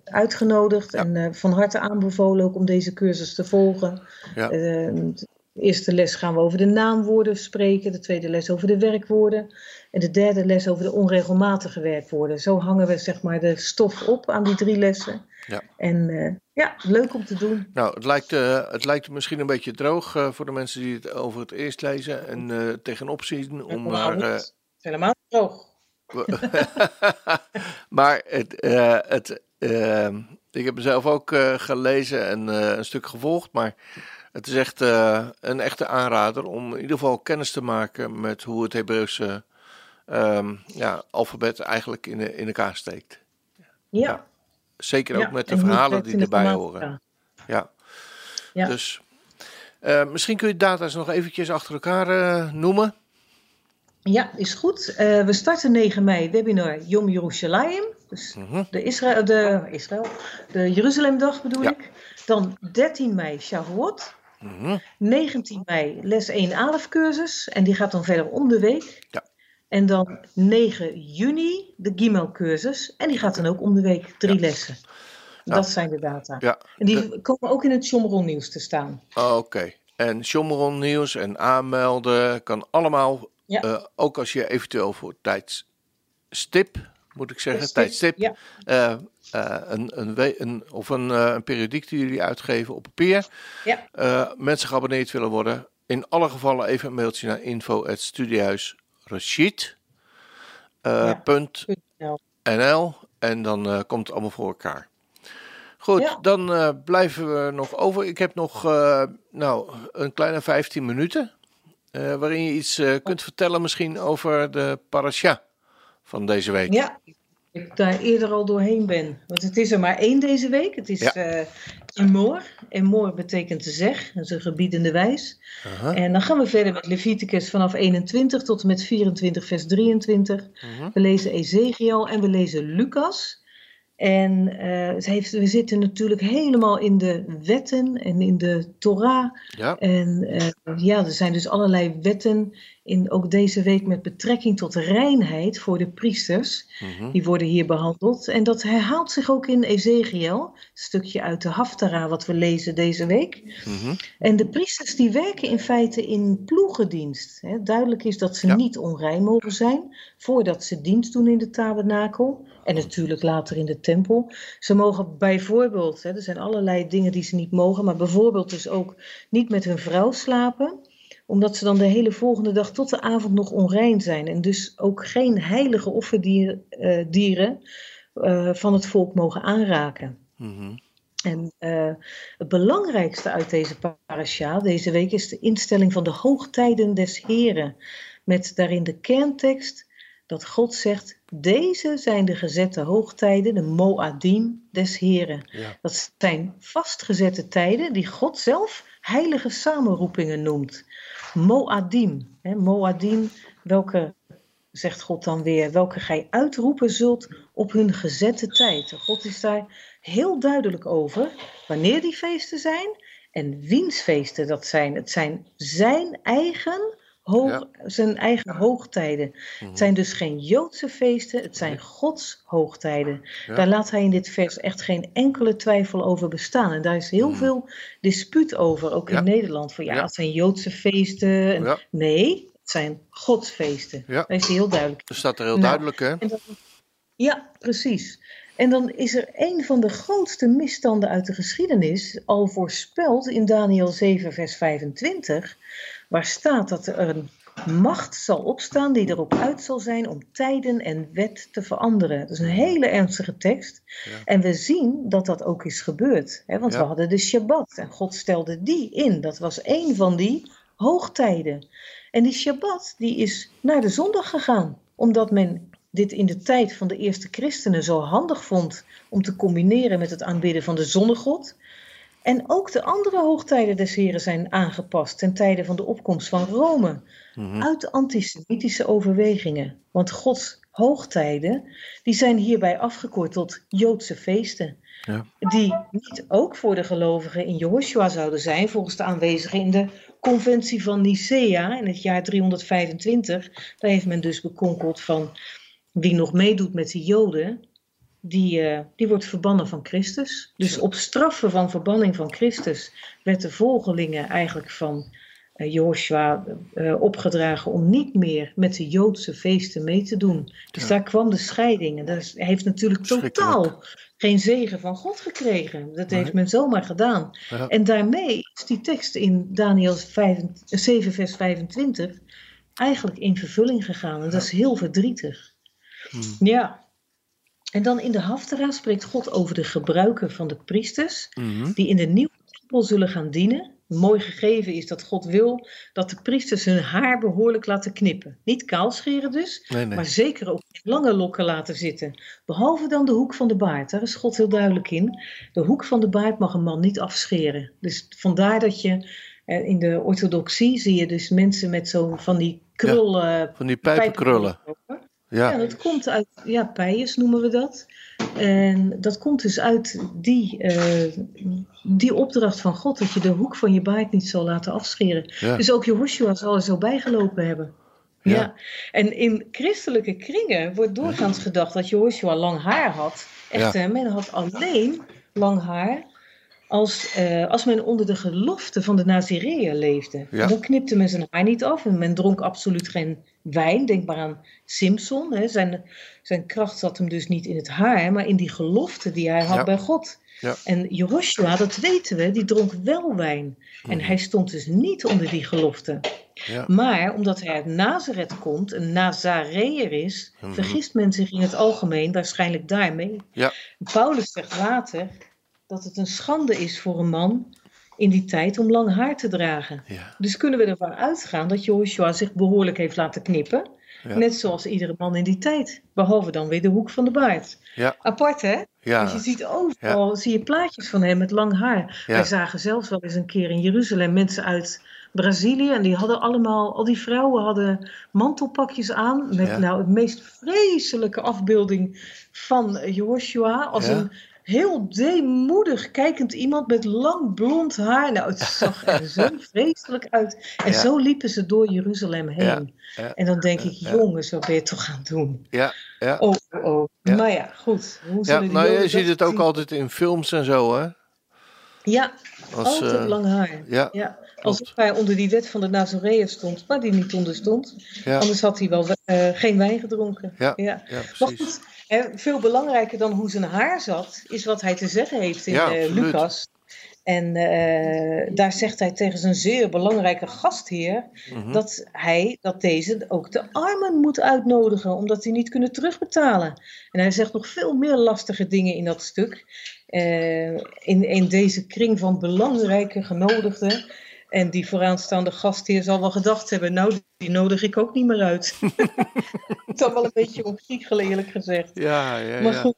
uitgenodigd ja. en van harte aanbevolen ook om deze cursus te volgen. Ja. de eerste les gaan we over de naamwoorden spreken, de tweede les over de werkwoorden en de derde les over de onregelmatige werkwoorden. Zo hangen we zeg maar de stof op aan die drie lessen. Ja. En uh, ja, leuk om te doen. Nou, het lijkt, uh, het lijkt misschien een beetje droog uh, voor de mensen die het over het eerst lezen en tegenop zien. Om maar, helemaal droog. maar het, het, ik heb mezelf ook gelezen en een stuk gevolgd, maar het is echt een echte aanrader om in ieder geval kennis te maken met hoe het Hebreeuwse um, ja, alfabet eigenlijk in, in elkaar steekt. ja. ja. Zeker ook met de verhalen die erbij horen. Ja. ja. Dus uh, misschien kun je data's nog eventjes achter elkaar uh, noemen. Ja, is goed. Uh, we starten 9 mei webinar Yom Yerushalayim. Dus mm -hmm. de, Israël, de, Israël, de Jeruzalemdag bedoel ja. ik. Dan 13 mei Shavuot. Mm -hmm. 19 mei les 1 11 cursus. En die gaat dan verder om de week. Ja. En dan 9 juni de Gimel-cursus. En die gaat dan ook om de week drie ja. lessen. Dat zijn de data. Ja. En die de... komen ook in het Shomron nieuws te staan. Oh, Oké. Okay. En Shomron nieuws en aanmelden kan allemaal. Uh, ook als je eventueel voor tijdstip, moet ik zeggen, Stip, tijdstip. Uh, uh, een, een, een, of een, een periodiek die jullie uitgeven op papier. Ja. mensen geabonneerd willen worden. In alle gevallen even een mailtje naar info.studiehuis Rashid. Ja. punt NL en dan uh, komt het allemaal voor elkaar. Goed, ja. dan uh, blijven we nog over. Ik heb nog nou, een kleine 15 minuten. waarin je iets kunt vertellen misschien over de parasha van deze week. Ja, ik daar eerder al doorheen ben. Want het is er maar één deze week. Het is ja. uh, Emor. Emor betekent te zeg, dat is een gebiedende wijs. En dan gaan we verder met Leviticus vanaf 21 tot en met 24 vers 23. Uh -huh. We lezen Ezekiel en we lezen Lucas. En uh, heeft, we zitten natuurlijk helemaal in de wetten en in de Torah. Ja. En uh, ja, er zijn dus allerlei wetten in, ook deze week met betrekking tot reinheid voor de priesters. Mhm. Die worden hier behandeld. En dat herhaalt zich ook in Ezekiel, een stukje uit de Haftara wat we lezen deze week. Mhm. En de priesters die werken in feite in ploegendienst. Hè. Duidelijk is dat ze Ja. niet onrein mogen zijn voordat ze dienst doen in de tabernakel. En natuurlijk later in de tempel. Ze mogen bijvoorbeeld, hè, er zijn allerlei dingen die ze niet mogen, maar bijvoorbeeld dus ook niet met hun vrouw slapen omdat ze dan de hele volgende dag tot de avond nog onrein zijn. En dus ook geen heilige offerdieren eh, eh, van het volk mogen aanraken. Mhm. En eh, het belangrijkste uit deze parasha deze week is de instelling van de hoogtijden des Heren. Met daarin de kerntekst dat God zegt, deze zijn de gezette hoogtijden, de Moadim des Heren. Ja. Dat zijn vastgezette tijden die God zelf heilige samenroepingen noemt. Moadim, hè, Moadim, welke, zegt God dan weer, welke gij uitroepen zult op hun gezette tijd. God is daar heel duidelijk over wanneer die feesten zijn en wiens feesten dat zijn. Het zijn zijn eigen, hoog, Ja. zijn eigen hoogtijden. Mhm. Het zijn dus geen Joodse feesten, het zijn Gods hoogtijden. Ja. Daar laat hij in dit vers echt geen enkele twijfel over bestaan. En daar is heel Mhm. veel dispuut over, ook Ja. in Nederland. Van ja, het zijn Joodse feesten. En-. Nee, het zijn Godsfeesten. Ja. Daar is heel duidelijk. Dat staat er heel Nou, duidelijk, hè? Dan- ja, precies. En dan is er een van de grootste misstanden uit de geschiedenis al voorspeld in Daniel 7, vers 25, waar staat dat er een macht zal opstaan die erop uit zal zijn om tijden en wet te veranderen. Dat is een hele ernstige tekst. Ja. En we zien dat dat ook is gebeurd. Hè? Want Ja. we hadden de Shabbat en God stelde die in. Dat was een van die hoogtijden. En die Shabbat die is naar de zondag gegaan, omdat men dit in de tijd van de eerste christenen zo handig vond om te combineren met het aanbidden van de zonnegod. En ook de andere hoogtijden des Heren zijn aangepast ten tijde van de opkomst van Rome. Mhm. Uit antisemitische overwegingen. Want Gods hoogtijden, die zijn hierbij afgekort tot Joodse feesten. Ja. Die niet ook voor de gelovigen in Jehoshua zouden zijn, volgens de aanwezigen in de conventie van Nicea in het jaar 325. Daar heeft men dus bekonkeld van wie nog meedoet met de Joden, die, eh, die wordt verbannen van Christus. Dus op straffen van verbanning van Christus werd de volgelingen eigenlijk van eh Joshua eh, opgedragen om niet meer met de Joodse feesten mee te doen. Dus Ja. daar kwam de scheiding. En dat heeft natuurlijk totaal geen zegen van God gekregen. Dat Nee. heeft men zomaar gedaan. Ja. En daarmee is die tekst in Daniel 5 7 vers 25 eigenlijk in vervulling gegaan. En dat is heel verdrietig. Hmm. Ja. En dan in de Haftara spreekt God over de gebruiken van de priesters Mhm. die in de nieuwe tempel zullen gaan dienen. Mooi gegeven is dat God wil dat de priesters hun haar behoorlijk laten knippen. Niet kaal scheren dus, Nee, nee. maar zeker ook lange lokken laten zitten. Behalve dan de hoek van de baard. Daar is God heel duidelijk in. De hoek van de baard mag een man niet afscheren. Dus vandaar dat je eh, in de orthodoxie zie je dus mensen met zo van die krullen. Van die pijpenkrullen. Ja, Ja. dat komt uit, ja, pijers noemen we dat. En dat komt dus uit die, eh, die opdracht van God, dat je de hoek van je baard niet zal laten afscheren. Ja. Dus ook Jehoshua zal er zo bijgelopen hebben. Ja. Ja. En in christelijke kringen wordt doorgaans gedacht dat Jehoshua lang haar had. Echter, men had alleen lang haar als, eh, als men onder de gelofte van de Nazireeën leefde. Ja. Dan knipte men zijn haar niet af en men dronk absoluut geen wijn. Denk maar aan Simpson. Hè. Zijn, zijn kracht zat hem dus niet in het haar, maar in die gelofte die hij had Ja. bij God. Ja. En Jehoshua, dat weten we, die dronk wel wijn. En hij stond dus niet onder die gelofte. Ja. Maar omdat hij uit Nazareth komt, een Nazareër is, Mhm. vergist men zich in het algemeen waarschijnlijk daarmee. Ja. Paulus zegt later dat het een schande is voor een man in die tijd om lang haar te dragen. Ja. Dus kunnen we ervan uitgaan dat Joshua zich behoorlijk heeft laten knippen. Ja. Net zoals iedere man in die tijd. Behalve dan weer de hoek van de baard. Ja. Apart hè? Ja. Dus je ziet overal zie je plaatjes van hem met lang haar. Wij zagen zelfs wel eens een keer in Jeruzalem mensen uit Brazilië. En die hadden allemaal, al die vrouwen hadden mantelpakjes aan. Met nou het meest vreselijke afbeelding van Joshua. Als een heel deemoedig kijkend iemand met lang blond haar. Nou, het zag er zo vreselijk uit. En zo liepen ze door Jeruzalem heen. En dan denk ik, jongens, wat ben je toch gaan doen? Ja, ja. Oh, oh, oh. Maar ja, goed. Hoe ja, nou, je ziet het ook altijd in films en zo, hè? Ja, Als, altijd uh, lang haar. Ja, ja. Alsof hij onder die wet van de Nazareën stond, maar die niet onder stond. Anders had hij wel uh, geen wijn gedronken. Ja, ja. ja goed, veel belangrijker dan hoe zijn haar zat, is wat hij te zeggen heeft in uh, Lucas. En uh, daar zegt hij tegen zijn zeer belangrijke gastheer mm -hmm. dat hij, dat deze ook de armen moet uitnodigen, omdat die niet kunnen terugbetalen. En hij zegt nog veel meer lastige dingen in dat stuk. Uh, in, in deze kring van belangrijke genodigden. En die vooraanstaande gastheer zal wel gedacht hebben, nou, die nodig ik ook niet meer uit. Het is wel een beetje opziegelen, eerlijk gezegd. Ja, ja, maar goed.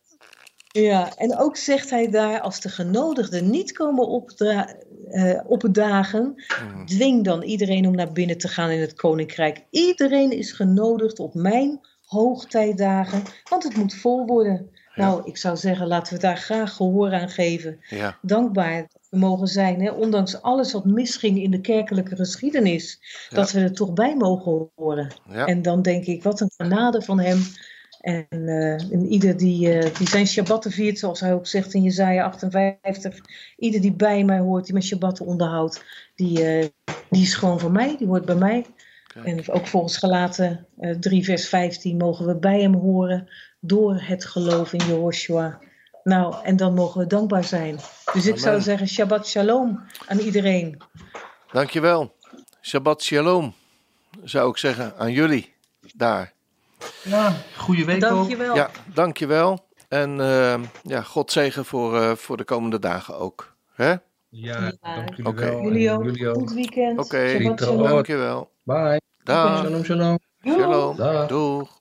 Ja, en ook zegt hij daar, als de genodigden niet komen opda uh, opdagen, mm. dwing dan iedereen om naar binnen te gaan in het koninkrijk. Iedereen is genodigd op mijn hoogtijdagen, want het moet vol worden. Nou, ik zou zeggen, laten we daar graag gehoor aan geven. Ja. Dankbaar dat we mogen zijn, hè? ondanks alles wat misging in de kerkelijke geschiedenis, dat we er toch bij mogen horen. En dan denk ik, wat een genade van hem. En, uh, en ieder die, uh, die zijn Shabbatten viert, zoals hij ook zegt in Jezaja 58, ieder die bij mij hoort, die met Shabbatten onderhoudt, die, uh, die is gewoon van mij, die hoort bij mij. En ook volgens gelaten 3 vers 15 mogen we bij hem horen door het geloof in Jehoshua. Nou, en dan mogen we dankbaar zijn. Dus ik zou zeggen Shabbat Shalom aan iedereen. Dankjewel. Shabbat Shalom, zou ik zeggen, aan jullie daar. Ja, goede week dankjewel. ook. Ja, dankjewel. En uh, ja, God zegen voor, uh, voor de komende dagen ook. Hè? Ja, ja. dank jullie okay. wel. Jullie ook. Jullie ook. Goed weekend. Oké, okay. dankjewel. Bye. Dag. Shalom, shalom. Doeg.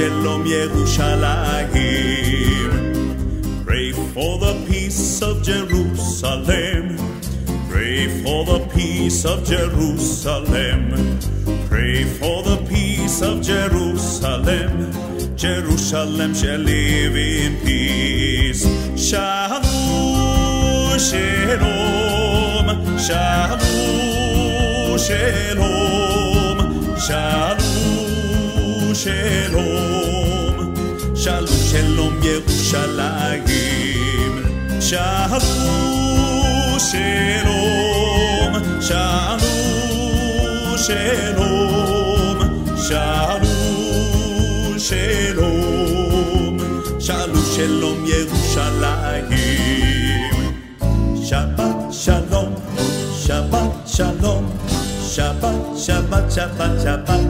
Shalom Yerushalayim. Pray for the peace of Jerusalem. Pray for the peace of Jerusalem. Pray for the peace of Jerusalem. Jerusalem shall live in peace. Shalom, shalom, shalom, shalom, shalom shalom. Shalom Shalom Yerushalayim Shalom Shalom Shalom Shalom Shalom Shalom Shalom Shalom Yerushalayim Shabbat Shalom Shabbat Shalom Shabbat Shabbat Shabbat Shabbat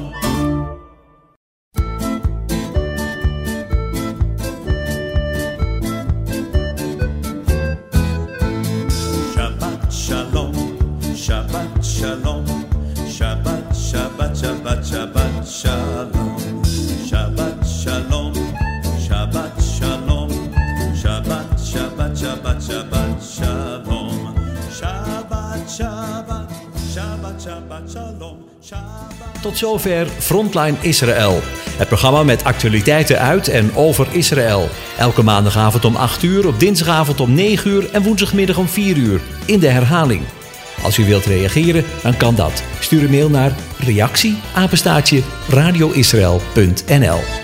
zover Frontline Israël. Het programma met actualiteiten uit en over Israël. Elke maandagavond om 8 uur, op dinsdagavond om 9 uur en woensdagmiddag om 4 uur. In de herhaling. Als u wilt reageren, dan kan dat. Stuur een mail naar reactie radioisrael.nl